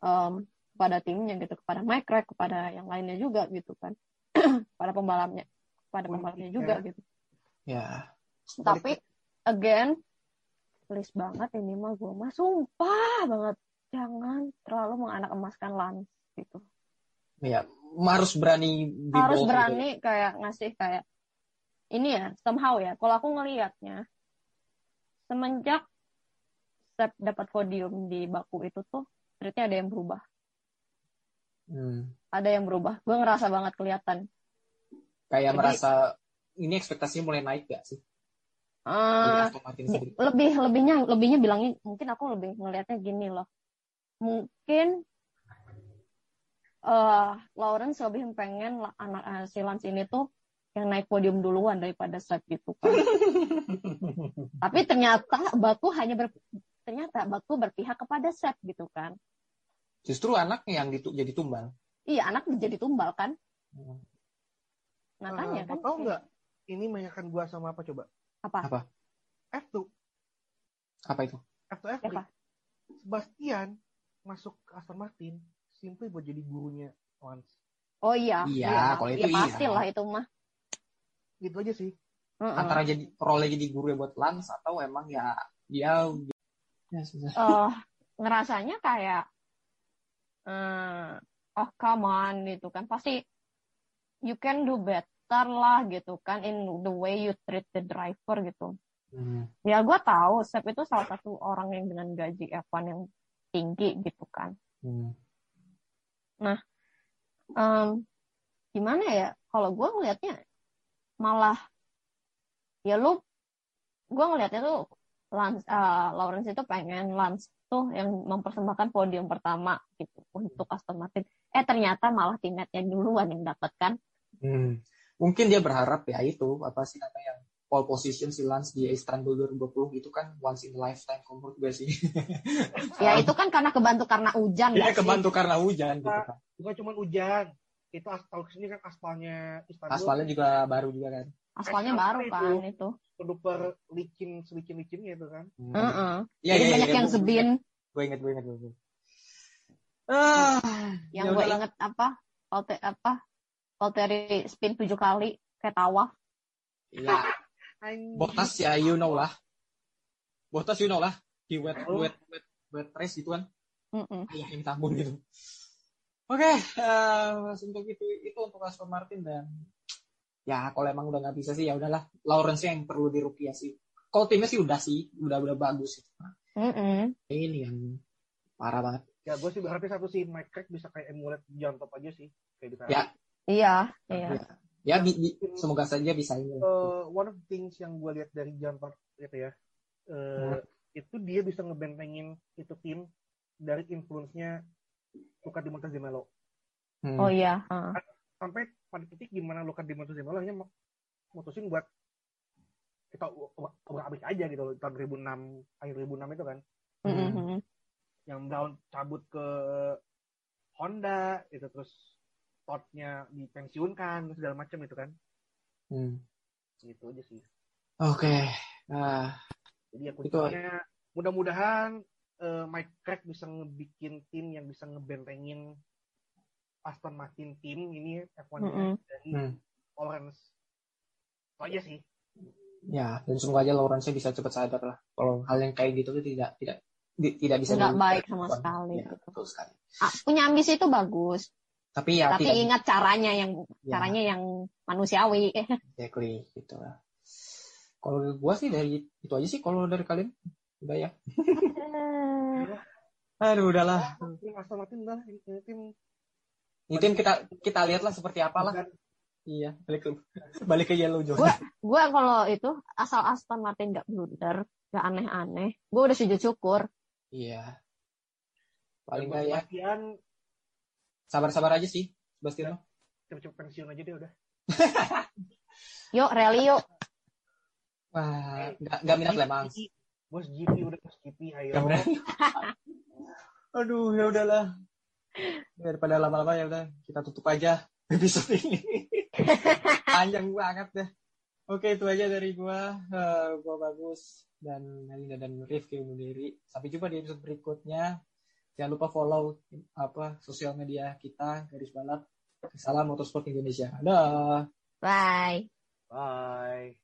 um, kepada timnya gitu kepada Mike Rack kepada yang lainnya juga gitu kan pada pembalapnya pada pembalapnya juga gitu. Ya. tapi again please banget ini mah gue mah sumpah banget jangan terlalu menganak emaskan Lance gitu Ya, harus berani be harus bold gitu. berani kayak ngasih kayak ini ya somehow ya kalau aku ngelihatnya semenjak Sep dapat podium di Baku itu tuh treatnya ada yang berubah Hmm. ada yang berubah gue ngerasa banget kelihatan Kayak Jadi- merasa ini ekspektasinya mulai naik gak sih? Sendiri. lebih lebihnya lebihnya bilangnya mungkin aku lebih ngelihatnya gini loh mungkin eh Lawrence lebih pengen anak eh, si Lance ini tuh yang naik podium duluan daripada Seth gitu kan tapi ternyata Baku hanya ber, ternyata Baku berpihak kepada Seth gitu kan Justru anaknya yang ditu- jadi tumbal. iya anak jadi tumbal kan Hmm. makanya Eh, kan tahu nggak? Ini menanyakan gua sama apa coba? apa Apa? F2, Apa itu? F2 F3. Siapa? Sebastian masuk ke Aston Martin simply buat jadi gurunya Lance. oh iya Iya, kalau itu ya, iya. pasti lah itu mah Gitu aja sih. Mm-mm. Antara jadi role jadi guru ya buat Lance atau emang ya dia ya susah. eh ngerasanya kayak eh oh come on gitu kan pasti you can do better lah gitu kan in the way you treat the driver gitu Hmm. ya gue tahu Sep itu salah satu orang yang dengan gaji F1 yang tinggi gitu kan Hmm. Em, gimana ya kalau gue ngelihatnya malah ya lu gue ngelihatnya tuh Lance, eh, Lawrence itu pengen Lance tuh yang mempersembahkan podium pertama gitu untuk Aston Martin eh ternyata malah timnya duluan yang dapat kan Hmm. Mungkin dia berharap ya itu apa sih namanya yang pole position si Lance di Istanbul 2020 itu kan once in a lifetime menurut gue sih. ya itu kan karena kebantu karena hujan Dia nggak sih? kebantu karena hujan gitu kan. Bukan cuma hujan. Itu aspal ke sini kan aspalnya Istanbul. Aspalnya juga baru juga kan. aspalnya Aspal baru itu. kan itu super licin selicin licinnya itu kan. Hmm. Heeh. Iya, jadi iya, banyak iya, yang gue- zebin Gue inget, gue inget, gue inget. Ah, yang ya gue inget apa Volte apa Valtteri spin tujuh kali kayak tawaf Ya, Anjing. Botas ya you know lah. Botas you know lah. Di wet, Oh. wet, wet, wet race gitu kan. Mm-mm. Ayah yang tambun gitu. Oke, eh, untuk itu itu untuk Aston Martin dan ya kalau emang udah nggak bisa sih ya udahlah Lawrence yang perlu dirupiah sih. Kalau timnya sih udah sih, udah udah bagus. Mm-mm. Ini yang parah banget. Ya gue sih berharapnya satu sih Mike Craig bisa kayak emulate John Top aja sih kayak di Ya. Iya, iya. Ya, ya bi- bi- semoga saja bisa ini. Eh, one of the things yang gue lihat dari John Top gitu ya, eh, itu dia bisa ngebentengin itu tim dari influence-nya Luka Di Montezemelo. Hmm. Oh iya. heeh. Sampai pada titik gimana Luka Di Montezemelo hanya mutusin buat kita obrak abrik aja gitu loh, tahun 2006 akhir 2006 itu kan Mm, Hmm. mm, mm. yang Brown cabut ke Honda itu terus Todd-nya dipensiunkan segala macam itu kan Hmm. gitu aja sih Oke. Nah, jadi ya kuncinya mudah-mudahan eh, Mike Craig bisa ngebikin tim yang bisa ngebentengin Aston Martin tim ini F1 nya Mm-mm. dari Hmm. Lawrence itu aja sih ya dan semoga aja Lawrence bisa cepat sadar lah. Kalau hal yang kayak gitu tuh tidak tidak di- tidak bisa Nggak dilakukan. baik sama sekali Ya, gitu. betul sekali. Ah, punya ambisi itu bagus, Tapi ya tapi tidak ingat caranya yang ya, caranya yang manusiawi. exactly gitu lah. Kalau dari gua sih dari itu aja sih kalau dari kalian udah ya. Aduh udahlah. tim udah ini tim Ini tim kita kita lihatlah seperti apalah. bukan Iya, balik ke balik ke Yellow Zone. Gua- Gue kalau itu asal Aston Martin nggak blunder, nggak aneh-aneh, gue udah sujud syukur. Iya. Paling nggak ya Sebastian sabar-sabar aja sih, Sebastian. cepet-cepet pensiun aja deh udah Yuk, rally yuk. Wah, nggak nggak minat lah bang. bos GP udah bos GP ayo. Aduh, ya udahlah. Daripada lama-lama ya udah kita tutup aja episode ini. Panjang banget deh. Oke, itu aja dari gua. Eh, gua bagus dan Melina dan Rifki undur diri. Sampai jumpa di episode berikutnya. Jangan lupa follow apa sosial media kita garis balap. Salam Motorsport Indonesia. Dah. Bye. bye